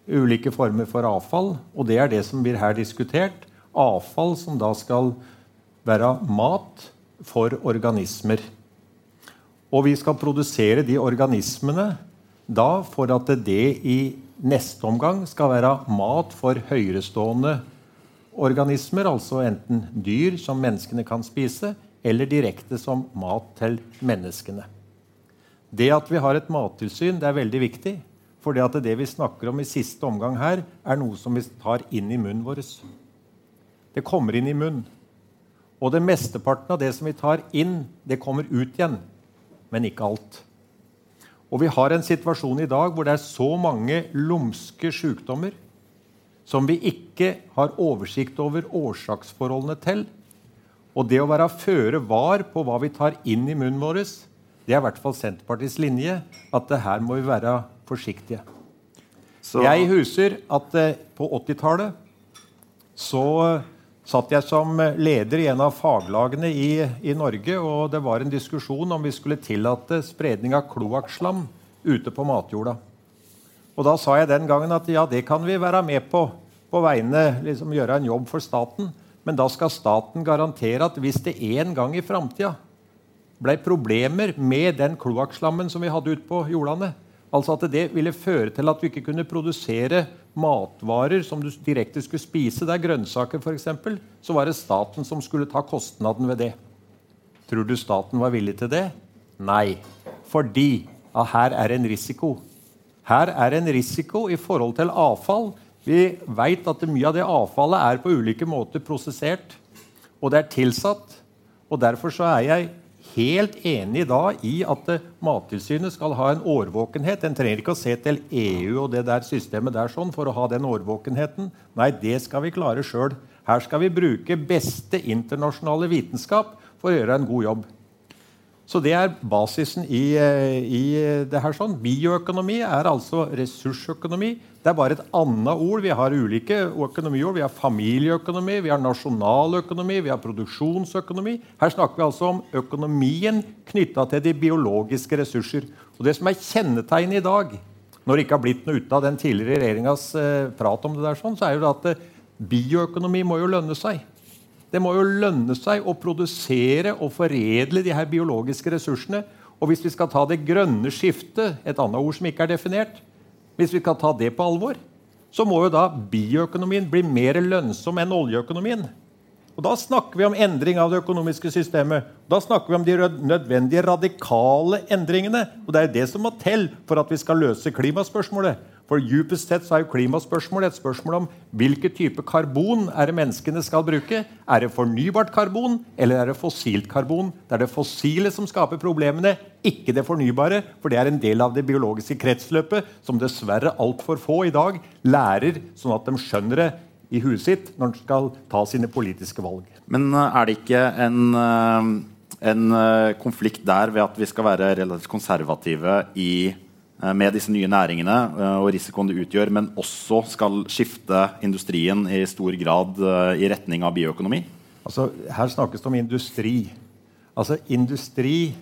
Speaker 7: ulike former for avfall. Og det er det som blir her diskutert. Avfall som da skal være mat for organismer. Og vi skal produsere de organismene da for at det i neste omgang skal være mat for høyerestående organismer, altså enten dyr som menneskene kan spise, eller direkte som mat til menneskene. Det at vi har et mattilsyn, det er veldig viktig. For det, det vi snakker om i siste omgang her, er noe som vi tar inn i munnen vår. Det kommer inn i munnen. Og det mesteparten av det som vi tar inn, det kommer ut igjen. Men ikke alt. Og vi har en situasjon i dag hvor det er så mange lumske sykdommer som vi ikke har oversikt over årsaksforholdene til. Og det å være føre var på hva vi tar inn i munnen vår, det er i hvert fall Senterpartiets linje. At det her må vi være forsiktige. Så. Jeg husker at eh, på 80-tallet så satt jeg som leder i en av faglagene i, i, Norge, og det var en diskusjon om vi skulle tillate spredning av kloakkslam ute på matjorda. Og Da sa jeg den gangen at ja, det kan vi være med på, på vegne liksom gjøre en jobb for staten. Men da skal staten garantere at hvis det en gang i framtida ble problemer med den kloakkslammen som vi hadde ute på jordene, Altså at det ville føre til at vi ikke kunne produsere matvarer som du direkte skulle spise. Det er grønnsaker, f.eks. Så var det staten som skulle ta kostnaden ved det. Tror du staten var villig til det? Nei. Fordi at her er en risiko. Her er en risiko i forhold til avfall. Vi veit at mye av det avfallet er på ulike måter prosessert. Og det er tilsatt. Og derfor så er jeg helt enig da i at eh, Mattilsynet skal ha en årvåkenhet. En trenger ikke å se til EU og det der systemet der sånn for å ha den årvåkenheten. Nei, det skal vi klare sjøl. Her skal vi bruke beste internasjonale vitenskap for å gjøre en god jobb. Så det er basisen i, eh, i, det her. sånn. Bioøkonomi er altså ressursøkonomi. Det er bare et annet ord. Vi har ulike økonomiord. Vi har familieøkonomi, vi har nasjonaløkonomi, vi har produksjonsøkonomi. Her snakker vi altså om økonomien knytta til de biologiske ressurser. Og Det som er kjennetegnet i dag, når det ikke har blitt noe ut av den tidligere regjeringas eh, prat om det, der, sånn, så er jo det at Bioøkonomi må jo lønne seg. Det må jo lønne seg å produsere og foredle de her biologiske ressursene. Og hvis vi skal ta det grønne skiftet, et annet ord som ikke er definert, hvis vi skal ta det på alvor, så må jo da bioøkonomien bli mer lønnsom enn oljeøkonomien. Og Da snakker vi om endring av det økonomiske systemet. Da snakker vi om de nødvendige radikale endringene. Og Det er det som må til for at vi skal løse klimaspørsmålet. For Djupest sett så er jo klimaspørsmålet et spørsmål om hvilken type karbon er det menneskene skal bruke. Er det fornybart karbon, eller er det fossilt karbon? Det er det fossile som skaper problemene, ikke det fornybare. For det er en del av det biologiske kretsløpet som dessverre altfor få i dag lærer, sånn at de skjønner det i huet sitt når de skal ta sine politiske valg.
Speaker 2: Men eh, er det ikke en, eh, en eh, konflikt der ved at vi skal være relativt konservative i med disse nye næringene eh, og risikoen det utgjør, men også skal skifte industrien i stor grad eh, i retning av bioøkonomi?
Speaker 7: Altså, her snakkes det om industri. Altså, industri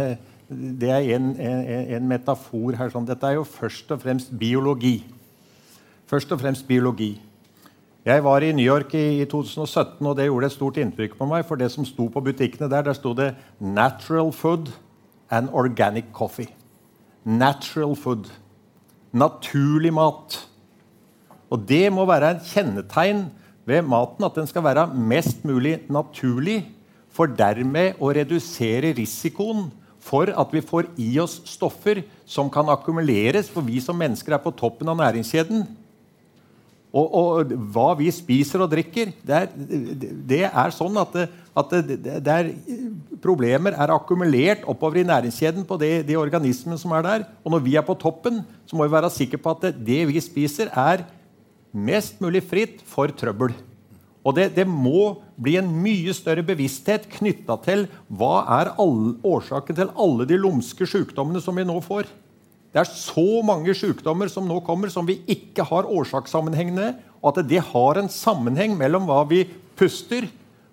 Speaker 7: det er en, en, en metafor her. Sånn. Dette er jo først og fremst biologi. Først og fremst biologi. Jeg var i New York i 2017, og det gjorde et stort inntrykk på meg. For det som sto på butikkene der, der sto det 'Natural food and organic coffee' natural food. Naturlig mat. Og det må være et kjennetegn ved maten at den skal være mest mulig naturlig, for dermed å redusere risikoen for at vi får i oss stoffer som kan akkumuleres, for vi som mennesker er på toppen av næringskjeden. Og, og, hva vi spiser og drikker, det er, det er sånn at, det, at det, er, problemer er akkumulert oppover i næringskjeden på de organismene som er der. Og når vi er på toppen, så må vi være sikre på at det, vi spiser, er mest mulig fritt for trøbbel. Og det, må bli en mye større bevissthet knytta til hva er all, årsaken til alle de lumske sykdommene som vi nå får. Det er så mange sykdommer som nå kommer, som vi ikke har årsakssammenhengene. Og at det har en sammenheng mellom hva vi puster,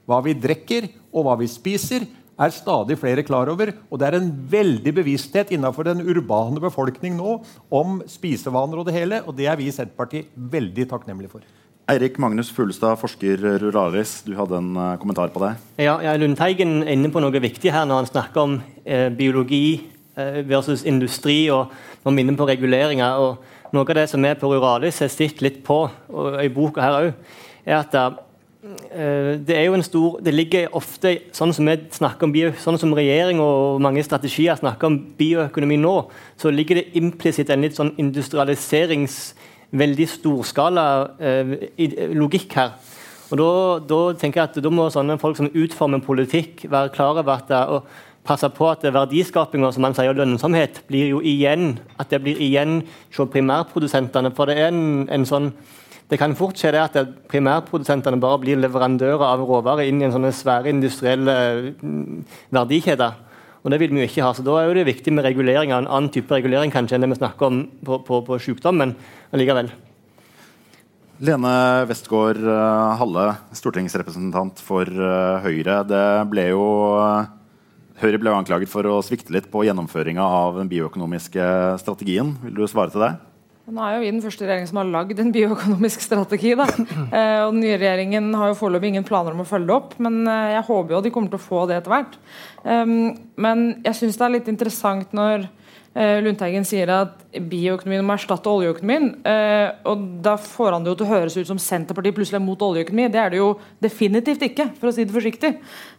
Speaker 7: hva vi drikker og hva vi spiser, er stadig flere klar over. Og det er en veldig bevissthet innenfor den urbane befolkning nå om spisevaner og det hele. Og det er vi i Senterpartiet veldig takknemlige for.
Speaker 2: Eirik Magnus Fuglestad, forsker Ruralis, du hadde en uh, kommentar på det?
Speaker 3: Ja, ja Lundteigen er inne på noe viktig her når han snakker om eh, biologi eh, versus industri. og man vi er på reguleringer. og Noe av det som vi på Ruralis har sett litt på, og i boka her òg, er at uh, det er jo en stor Det ligger ofte, sånn som vi snakker om bio, sånn som regjering og mange strategier snakker om bioøkonomi nå, så ligger det implisitt en litt sånn industrialiserings veldig storskala uh, logikk her. Og da, da, tenker jeg at da må sånne folk som utformer politikk, være klar over at og passe på at verdiskapinga som man sier, lønnsomhet blir jo igjen at det blir igjen hos primærprodusentene. For det er en, en, sånn det kan fort skje det at primærprodusentene bare blir leverandører av råvarer inn i en sånne svære industrielle mm, verdikjeder. Og Det vil vi jo ikke ha. så Da er det viktig med regulering av en annen type regulering kanskje enn det vi snakker om på, på, på sykdom, men allikevel.
Speaker 2: Lene Westgård eh, Halle, stortingsrepresentant for eh, Høyre. Det ble jo Høyre ble anklaget for å svikte litt på gjennomføringa av den bioøkonomiske strategien. Vil du svare til det?
Speaker 4: Nå er jo vi den første regjeringen som har lagd en bioøkonomisk strategi. Da. Eh, og Den nye regjeringen har jo foreløpig ingen planer om å følge det opp, men eh, jeg håper jo de kommer til å få det etter hvert. Um, men jeg syns det er litt interessant når Lundteigen sier at bioøkonomien må erstatte oljeøkonomien. Eh, og Da får han det jo til å høres ut som Senterpartiet plutselig er mot oljeøkonomi. Det er det jo definitivt ikke, for å si det forsiktig.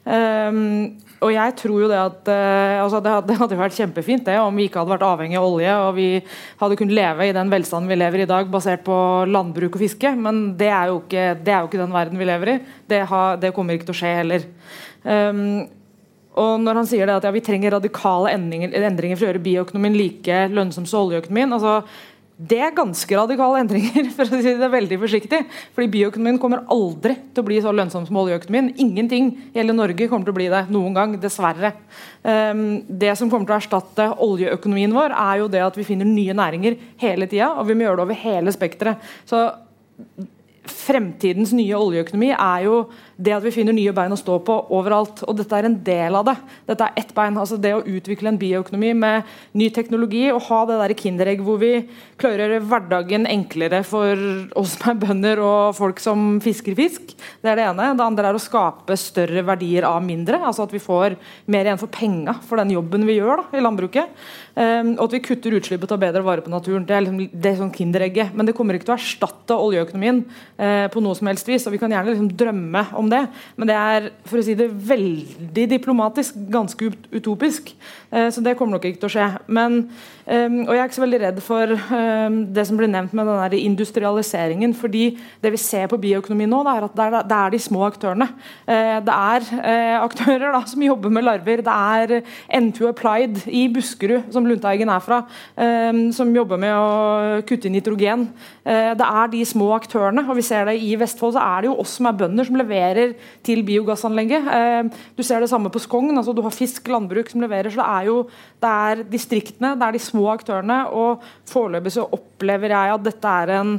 Speaker 4: Um, og jeg tror jo Det at uh, altså det, hadde, jo vært kjempefint det om vi ikke hadde vært avhengig av olje og vi hadde kunnet leve i den velstanden vi lever i dag, basert på landbruk og fiske. Men det er jo ikke, det er jo ikke den verden vi lever i. Det, har, det kommer ikke til å skje heller. Um, og når han sier at ja, vi trenger radikale endringer, endringer, for å gjøre bioøkonomien like lønnsom som oljeøkonomien altså, Det er ganske radikale endringer, for å si det veldig forsiktig. Fordi bioøkonomien kommer aldri til å bli så lønnsom som oljeøkonomien. Ingenting i hele Norge kommer til å bli det noen gang, dessverre. Um, det som kommer til å erstatte oljeøkonomien vår, er jo det at vi finner nye næringer hele tida, og vi må gjøre det over hele spekteret. Så fremtidens nye oljeøkonomi er jo det at vi finner nye bein å stå på overalt. Og dette er en del av det. Dette er ett bein. altså Det å utvikle en bioøkonomi med ny teknologi og ha det der kinderegg hvor vi klarer å gjøre hverdagen enklere for oss som er bønder og folk som fisker fisk. Det er det ene. Det andre er å skape større verdier av mindre. altså At vi får mer igjen for penga for den jobben vi gjør da, i landbruket. Um, og at vi kutter utslippet og tar bedre vare på naturen. Det er, liksom, det er sånn kinderegget. Men det kommer ikke til å erstatte oljeøkonomien uh, på noe som helst vis. og Vi kan gjerne liksom drømme om det, men det er for å si det veldig diplomatisk ganske utopisk. Uh, så det kommer nok ikke til å skje. Men, um, og jeg er ikke så veldig redd for um, det som ble nevnt med den der industrialiseringen. fordi det vi ser på bioøkonomi nå, det er at det er, det er de små aktørene. Uh, det er aktører da, som jobber med larver. Det er N2 Applied i Buskerud som Lundteigen er fra, um, som jobber med å kutte nitrogen. Uh, det er de små aktørene. og vi ser det I Vestfold så er det jo oss som er bønder, som leverer til biogassanlegget. Du ser det samme på Skogn. altså Du har Fisk landbruk som leverer. så Det er jo det er distriktene, det er de små aktørene. og Foreløpig så opplever jeg at dette er en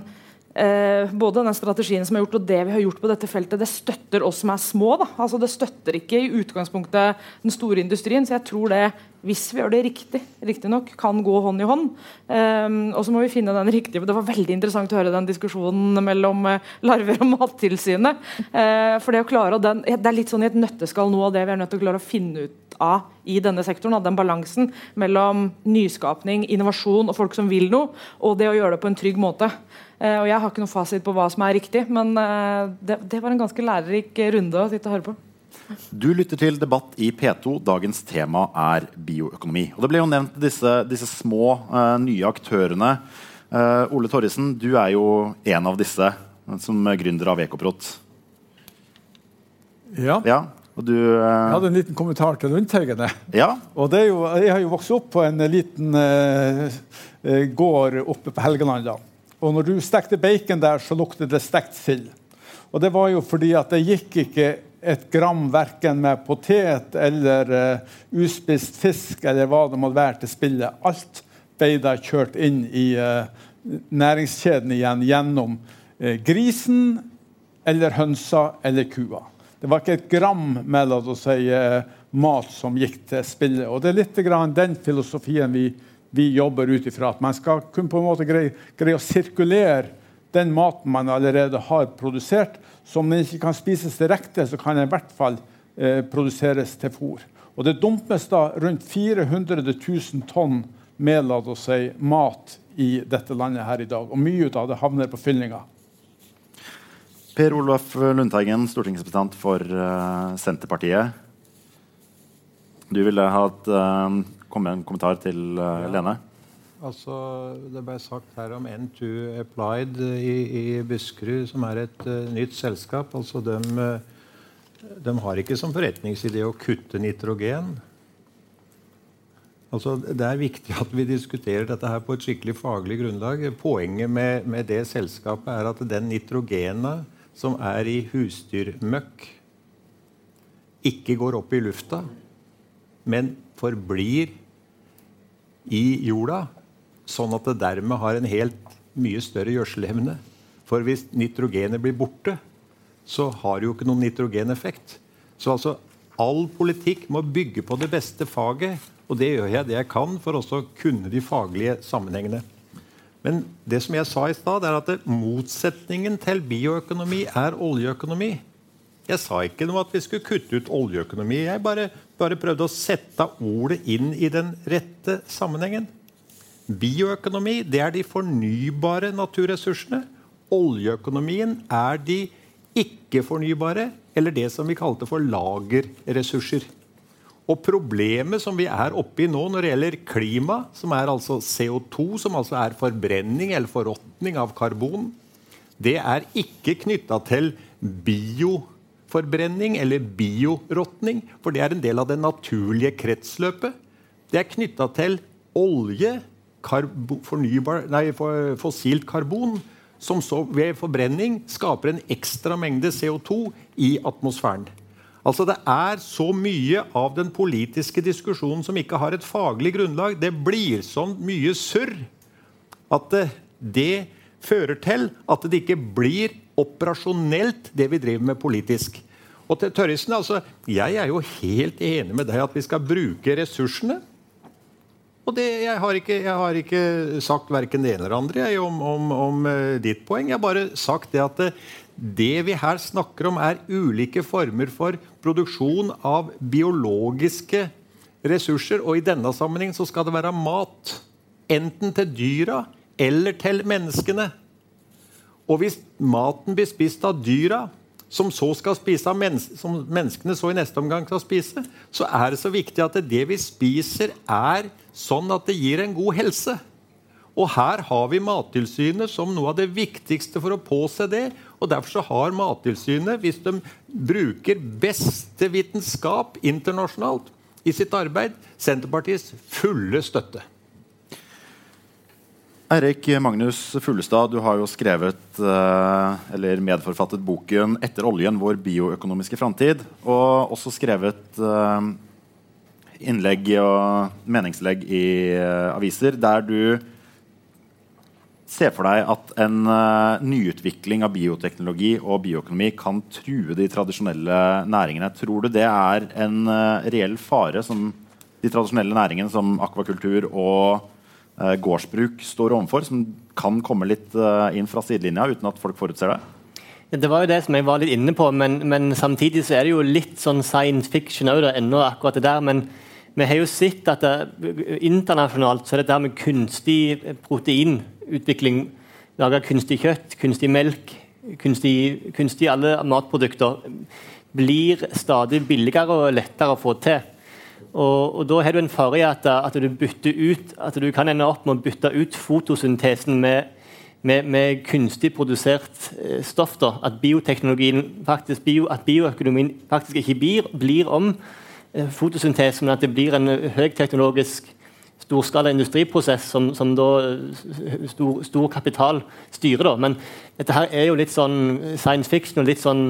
Speaker 4: Eh, både den strategien som er gjort og det vi har gjort på dette feltet, det støtter oss som er små. Da. Altså, det støtter ikke i utgangspunktet den store industrien. Så jeg tror det, hvis vi gjør det riktig, nok, kan gå hånd i hånd. Um, og så må vi finne den riktige. Det var veldig interessant å høre den diskusjonen mellom eh, larver og Mattilsynet. Uh, for det å klare den, det er litt sånn i et nøtteskall noe av det vi er nødt til å klare å finne ut av i denne sektoren. Den balansen mellom nyskapning, innovasjon og folk som vil noe, og det å gjøre det på en trygg måte. Uh, og Jeg har ikke noe fasit på hva som er riktig, men uh, det, det var en ganske lærerik runde å sitte og høre på.
Speaker 2: Du lytter til debatt i P2. Dagens tema er bioøkonomi. Og Det ble jo nevnt disse, disse små, uh, nye aktørene. Uh, Ole Torrisen, du er jo en av disse som gründer av Ekoprot.
Speaker 5: Ja.
Speaker 2: ja. Du, uh...
Speaker 5: Jeg hadde en liten kommentar til Lundteigen.
Speaker 2: Ja.
Speaker 5: Og jo, jeg har jo vokst opp på en liten gård oppe på Helgeland. da. Og når du stekte bacon der, så luktet det stekt sild. Og det var jo fordi at det gikk ikke et gram verken med potet eller uh, uspist fisk eller hva det måtte være til spillet. Alt ble da kjørt inn i uh, næringskjeden igjen gjennom uh, grisen eller hønsa eller kua. Det var ikke et gram med si, mat som gikk til spillet. Og det er litt den filosofien vi vi jobber ut ifra. At man skal kunne på en måte greie, greie, å sirkulere den maten man allerede har produsert. Så om den ikke kan spises direkte, så kan den i hvert fall eh, produseres til fôr. Og det dumpes da rundt 400 000 tonn med la oss si, mat i dette landet her i dag. Og mye av det havner på fyllinga.
Speaker 2: Per Olaf Lundteigen, stortingsrepresentant for uh, Senterpartiet. Du ville ha et uh, komme med en kommentar til uh, ja. Lene?
Speaker 7: Altså, det ble sagt her om N2 Applied i, i Buskerud, som er et uh, nytt selskap. Altså, de, uh, de, har ikke som forretningsidé å kutte nitrogen. Altså, det er viktig at vi diskuterer dette her på et skikkelig faglig grunnlag. Poenget med, med det selskapet er at den nitrogena som er i husdyrmøkk, ikke går opp i lufta, men forblir i jorda, sånn at det dermed har en helt mye større gjødselevne. For hvis nitrogenet blir borte, så har det jo ikke noen nitrogeneffekt. Så altså, all politikk må bygge på det beste faget. Og det gjør jeg det jeg kan for også å kunne de faglige sammenhengene. Men det som jeg sa i stad, er at motsetningen til bioøkonomi er oljeøkonomi. Jeg sa ikke noe at vi skulle kutte ut oljeøkonomi. Jeg bare, bare prøvde å sette ordet inn i den rette sammenhengen. Bioøkonomi det er de fornybare naturressursene. Oljeøkonomien er de ikke-fornybare, eller det som vi kalte for lagerressurser. Og Problemet som vi er oppe i nå når det gjelder klima, som er altså CO2, som altså er forbrenning eller forråtning av karbon, det er ikke knytta til bioforbrenning forbrenning eller bioråtning, for det er en del av det naturlige kretsløpet. Det er knytta til olje, karbo, nei, fossilt karbon, som så ved forbrenning skaper en ekstra mengde CO2 i atmosfæren. Altså Det er så mye av den politiske diskusjonen som ikke har et faglig grunnlag. Det blir så mye surr at det, det fører til at det ikke blir operasjonelt, det vi driver med politisk. Og til Tørrisen, altså, Jeg er jo helt enig med deg at vi skal bruke ressursene. Og det, jeg, har ikke, jeg, har ikke, sagt verken det ene eller andre jeg, om, om, om uh, ditt poeng. Jeg har bare sagt det at det, det vi her snakker om, er ulike former for produksjon av biologiske ressurser. Og i denne sammenheng så skal det være mat. Enten til dyra eller til menneskene. Og hvis maten blir spist av dyra, som så skal spise som menneskene så i neste omgang skal spise, så er det så viktig at det vi spiser, er sånn at det gir en god helse. Og her har vi Mattilsynet som noe av det viktigste for å påse det. og Derfor så har Mattilsynet, hvis de bruker beste vitenskap internasjonalt i sitt arbeid, Senterpartiets fulle støtte.
Speaker 2: Eirik Magnus Fullestad, du har jo skrevet eh, eller medforfattet boken 'Etter oljen vår bioøkonomiske framtid', og også skrevet eh, innlegg og meningslegg i eh, aviser der du ser for deg at en nyutvikling av bioteknologi og bioøkonomi kan true de tradisjonelle næringene. Tror du det er en reell fare som de tradisjonelle næringene som akvakultur og gårdsbruk står overfor, som kan komme litt eh, inn fra sidelinja uten at folk forutser det?
Speaker 3: Det var jo det som jeg var litt inne på, men, men samtidig så er det jo litt sånn science fiction òg, ennå akkurat det der. Men vi har jo sett at det, internasjonalt så er det der med kunstig proteinutvikling, lage kunstig kjøtt, kunstig melk, kunstig, kunstig alle matprodukter, blir stadig billigere og lettere å få til. Og, og, Da har du en fare i at, at, du bytter ut, at du kan ende opp med å bytte ut fotosyntesen med, med, med kunstig produsert eh, stoff. Da. At bioteknologien faktisk, bio, at bioøkonomien faktisk ikke blir, blir om eh, fotosyntesen, men at det blir en høyteknologisk storskala industriprosess som, som da eh, stor, stor, kapital styrer. Da. Men dette her er jo litt sånn science fiction og litt sånn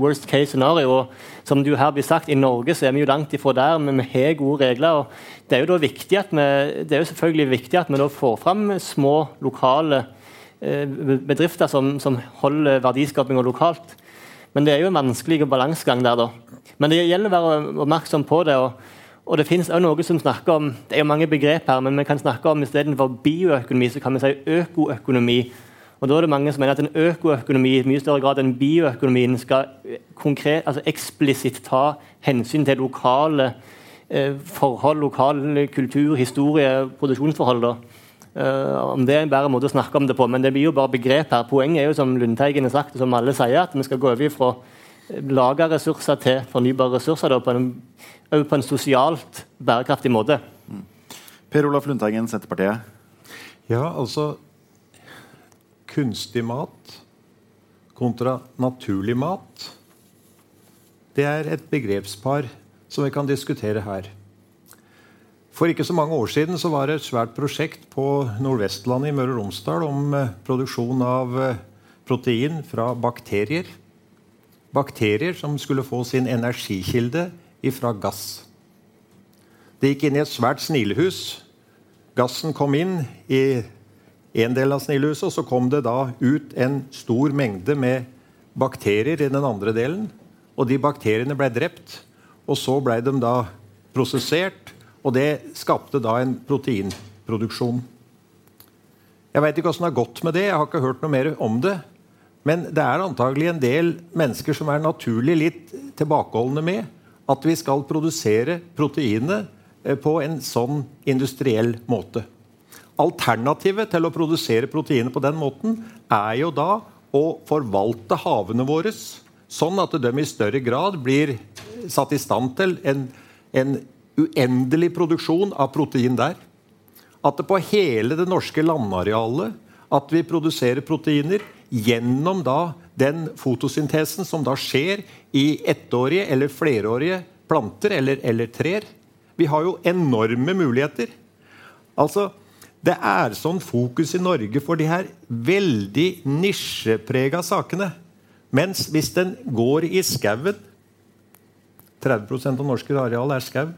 Speaker 3: worst case scenario. Og som du her blir sagt, I Norge så er vi jo langt ifra der, men vi har gode regler. og Det er jo da viktig at vi, det er jo selvfølgelig viktig at vi da får fram små, lokale eh, bedrifter som, som holder verdiskapinga lokalt. Men det er jo en vanskelig balansegang der. da. Men det gjelder å være oppmerksom på det. og og det finnes også noe som snakker om det er jo mange begrep her, men vi kan snakke om istedenfor bioøkonomi, så kan vi si økoøkonomi. Og da er det mange som mener at en økoøkonomi i mye større grad enn bioøkonomien skal konkret, altså eksplisitt ta hensyn til lokale eh, forhold, lokal kultur, historie, produksjonsforhold. Uh, om Det er en bedre måte å snakke om det på, men det blir jo bare begrep her. Poenget er jo som Lundteigen har sagt, og som alle sier, at vi skal gå over fra lagerressurser til fornybare ressurser da, på en på en sosialt bærekraftig måte. Mm.
Speaker 2: Per Olaf Lundteigen, Senterpartiet.
Speaker 7: Ja, altså Kunstig mat kontra naturlig mat. Det er et begrepspar som vi kan diskutere her. For ikke så mange år siden så var det et svært prosjekt på Nordvestlandet i Møre og Romsdal om eh, produksjon av eh, protein fra bakterier. Bakterier som skulle få sin energikilde ifra gass. Det gikk inn i et svært snilehus. Gassen kom inn i en del av snilehuset, og så kom det da ut en stor mengde med bakterier i den andre delen. Og de bakteriene ble drept, og så ble de da prosessert. Og det skapte da en proteinproduksjon. Jeg veit ikke åssen det har gått med det, jeg har ikke hørt noe mer om det. Men det er antagelig en del mennesker som er naturlig litt tilbakeholdne med at vi skal produsere proteinet eh, på en sånn industriell måte. Alternativet til å produsere proteinet på den måten er jo da å forvalte havene våre sånn at de i større grad blir satt i stand til en, en uendelig produksjon av protein der. At det på hele det norske landarealet at vi produserer proteiner gjennom da den fotosyntesen som da skjer i ettårige eller flerårige planter eller, eller trær. Vi har jo enorme muligheter. Altså, Det er sånn fokus i Norge for de her veldig nisjeprega sakene. Mens hvis den går i skauen 30% av norske areal er skau.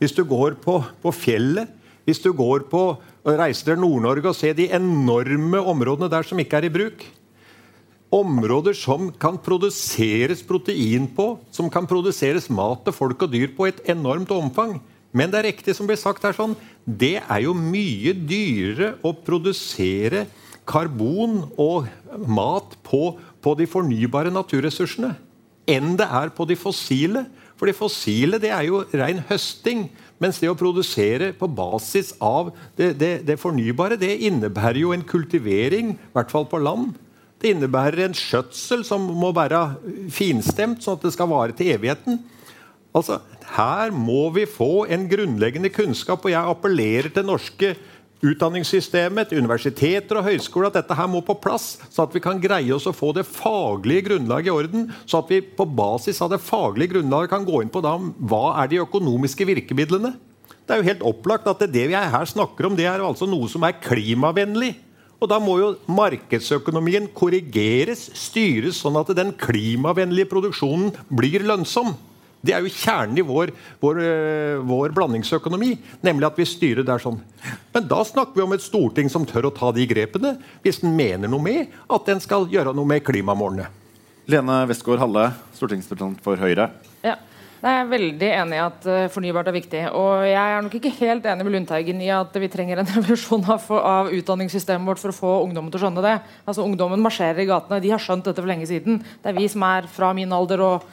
Speaker 7: Hvis du går på, på fjellet, hvis du går på reiser til Nord-Norge og ser de enorme områdene der som ikke er i bruk, områder som kan produseres protein på, som kan produseres mat til folk og dyr på et enormt omfang. Men det er riktig som blir sagt her sånn, det er jo mye dyrere å produsere karbon og mat på, på de fornybare naturressursene enn det er på de fossile. For de fossile det er jo ren høsting. Mens det å produsere på basis av det, det, det fornybare, det innebærer jo en kultivering, i hvert fall på land. Det innebærer en skjøtsel som må være finstemt, sånn at det skal vare til evigheten. Altså, Her må vi få en grunnleggende kunnskap, og jeg appellerer til norske utdanningssystemet, universiteter og høyskoler at dette her må på plass, så at vi kan greie oss å få det faglige grunnlaget i orden. Så at vi på basis av det faglige grunnlaget kan gå inn på da, hva er de økonomiske virkemidlene. Det er jo helt opplagt at det, det vi her snakker om, det er altså noe som er klimavennlig. Og Da må jo markedsøkonomien korrigeres, styres, sånn at den klimavennlige produksjonen blir lønnsom. Det er jo kjernen i vår, vår, eh, vår, blandingsøkonomi. Nemlig at vi styrer der sånn. Men da snakker vi om et storting som tør å ta de grepene, hvis den mener noe med at den skal gjøre noe med klimamålene.
Speaker 2: Lene Westgård Halle, stortingsrepresentant for Høyre.
Speaker 4: Ja. Jeg er veldig enig i at uh, fornybart er viktig. Og jeg er nok ikke helt enig med Lundteigen i at vi trenger en revolusjon av, av, utdanningssystemet vårt for å få ungdommen til å skjønne det. Altså Ungdommen marsjerer i gatene. De har skjønt dette for lenge siden. Det er vi som er fra min alder og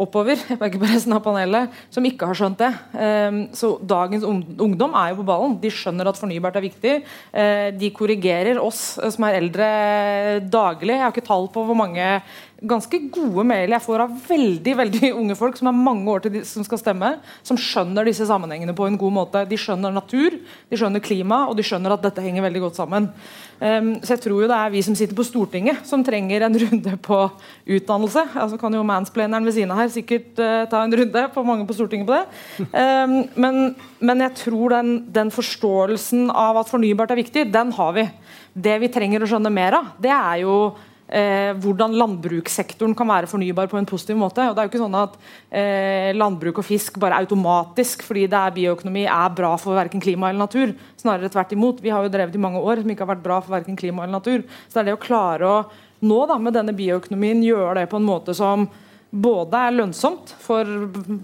Speaker 4: oppover ikke på resten av panelet, som ikke har skjønt det. Um, så Dagens ungdom er jo på ballen. De skjønner at fornybart er viktig. Uh, de korrigerer oss eh, som er eldre, daglig. Jeg har ikke tall på hvor mange ganske gode mail jeg får av veldig veldig unge folk som er mange år til de som skal stemme, som skjønner disse sammenhengene på en god måte. De skjønner natur, de skjønner klima, og de skjønner at dette henger veldig godt sammen. Um, så jeg tror jo det er vi som sitter på Stortinget som trenger en runde på utdannelse. Altså kan jo mansplaneren ved siden av her sikkert uh, ta en runde på mange på Stortinget på det. Um, men, men, jeg tror den, den forståelsen av at fornybart er viktig, den har vi. Det vi trenger å skjønne mer av, det er jo eh, hvordan landbrukssektoren kan være fornybar på en positiv måte. Og det er jo ikke sånn at eh, Landbruk og fisk bare automatisk fordi det er bioøkonomi er bra for verken klima eller natur. Snarere tvert imot. Vi har jo drevet i mange år som ikke har vært bra for verken klima eller natur. Så det er det å klare å nå da, med denne bioøkonomien gjøre det på en måte som både er lønnsomt for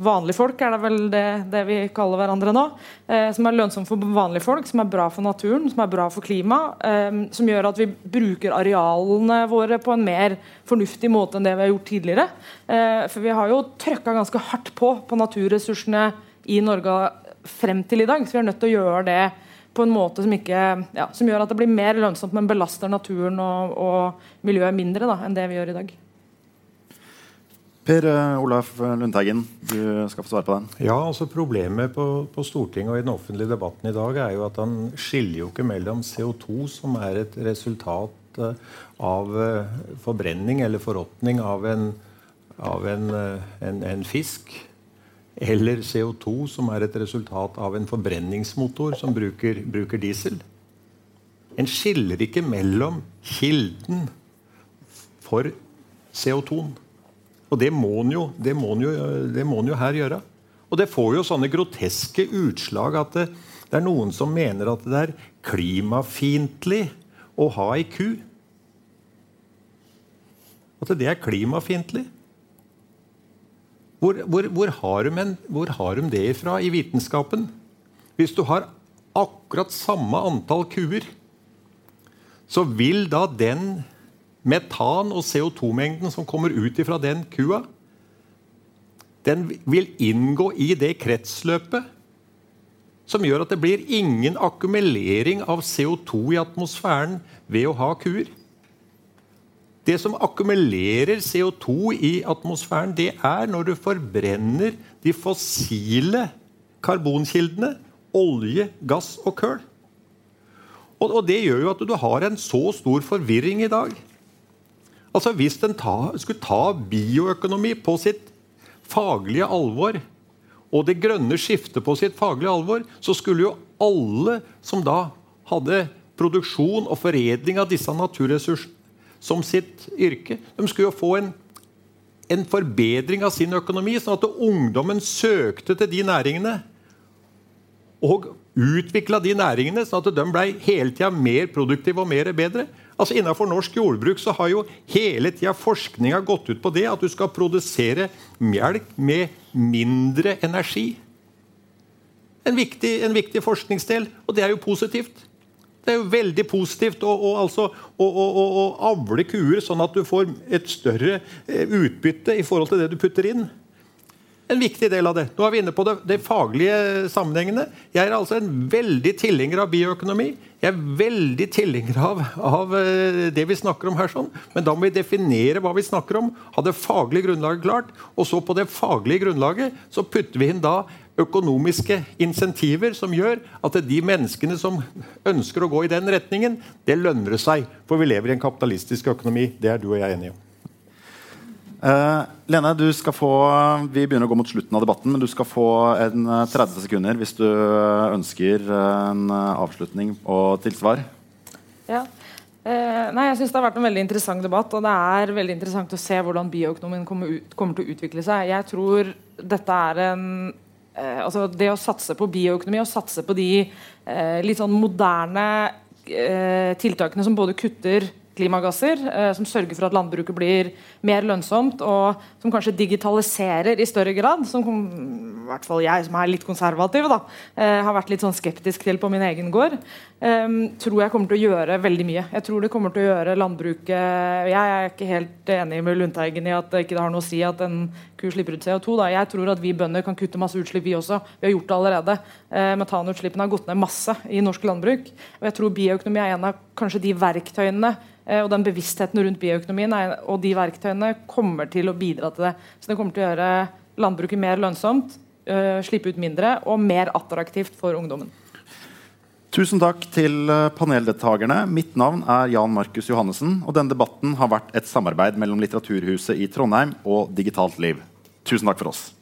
Speaker 4: vanlige folk, er det vel det, det vi kaller hverandre nå. Eh, som er lønnsomt for vanlige folk, som er bra for naturen, som er bra for klimaet. Eh, som gjør at vi bruker arealene våre på en mer fornuftig måte enn det vi har gjort tidligere. Eh, for vi har jo trøkka ganske hardt på på naturressursene i Norge frem til i dag, så vi er nødt til å gjøre det på en måte som, ikke, ja, som gjør at det blir mer lønnsomt, men belaster naturen og, og miljøet mindre da, enn det vi gjør i dag.
Speaker 2: Per uh, Olaf Lundteigen, du skal få svare på den.
Speaker 7: Ja, altså Problemet på, på, Stortinget og i den offentlige debatten i dag er jo at han skiller jo ikke mellom CO2, som er et resultat uh, av uh, forbrenning eller forråtning av, en, av en, en, en, fisk, eller CO2, som er et resultat av en forbrenningsmotor som bruker, bruker diesel. En skiller ikke mellom kilden for CO2-en og det må en jo, jo, jo, her gjøre. Og det får jo sånne groteske utslag at det, det er noen som mener at det er klimafiendtlig å ha ei ku. At det er klimafiendtlig. Hvor, hvor, hvor, har de hvor har de det ifra i vitenskapen? Hvis du har akkurat samme antall kuer, så vil da den metan og CO2-mengden som kommer ut fra den kua, den vil inngå i det kretsløpet som gjør at det blir ingen akkumulering av CO2 i atmosfæren ved å ha kuer. Det som akkumulerer CO2 i atmosfæren, det er når du forbrenner de fossile karbonkildene olje, gass og kull. Og, det gjør jo at du har en så stor forvirring i dag Altså Hvis en skulle ta bioøkonomi på sitt faglige alvor, og det grønne skiftet på sitt faglige alvor, så skulle jo alle som da hadde produksjon og foredling av disse naturressursene som sitt yrke, de skulle jo få en, en forbedring av sin økonomi, sånn at ungdommen søkte til de næringene. Og utvikla de næringene sånn at de ble hele tida mer produktive og mer bedre. Altså Innenfor norsk jordbruk så har jo hele tida forskninga gått ut på det at du skal produsere melk med mindre energi. En viktig, en viktig forskningsdel, og det er jo positivt. Det er jo veldig positivt å, å, altså, å, å avle kuer sånn at du får et større eh, utbytte i forhold til det du putter inn en viktig del av det. Nå er vi inne på det, de faglige sammenhengene. Jeg er altså en veldig tilhenger av bioøkonomi. Jeg er veldig tilhenger av, av, eh, det vi snakker om her. sånn. Men da må vi definere hva vi snakker om, ha det faglige grunnlaget klart. Og så på det faglige grunnlaget så putter vi inn da økonomiske insentiver som gjør at de menneskene som ønsker å gå i den retningen, det lønner seg. For vi lever i en kapitalistisk økonomi. Det er du og jeg enige om.
Speaker 2: Uh, Lene, du skal få, vi begynner å gå mot slutten av debatten, men du skal få en 30 eh, sekunder hvis du ønsker en eh, avslutning og tilsvar.
Speaker 4: Ja. Uh, nei, jeg synes Det har vært en veldig interessant debatt, og det er veldig interessant å se hvordan bioøkonomien kommer, ut, kommer til å utvikle seg. Jeg tror dette er en uh, altså Det å satse på bioøkonomi og satse på de litt sånn moderne tiltakene som både kutter klimagasser, eh, som sørger for at landbruket blir mer lønnsomt, og som kanskje digitaliserer i større grad. Som i hvert fall jeg, som er litt konservativ, da, eh, har vært litt sånn skeptisk til på min egen gård. Eh, tror jeg kommer til å gjøre veldig mye. Jeg tror det kommer til å gjøre landbruket Jeg er ikke helt enig med Lundteigen i at det ikke har noe å si at en ku slipper ut CO2. Da. Jeg tror at vi bønder kan kutte masse utslipp, vi også. Vi har gjort det allerede. Eh, metanutslippene har gått ned masse i norsk landbruk. Og jeg tror bioøkonomi er en av kanskje de verktøyene Eh, og den bevisstheten rundt bioøkonomien er, og de verktøyene kommer til å bidra til det. Så det kommer til å gjøre landbruket mer lønnsomt, eh, slippe ut mindre og mer attraktivt for ungdommen.
Speaker 2: Tusen takk til eh, paneldeltakerne. Mitt navn er Jan Markus Johannessen. og Denne debatten har vært et samarbeid mellom Litteraturhuset i Trondheim og Digitalt Liv. Tusen takk for oss.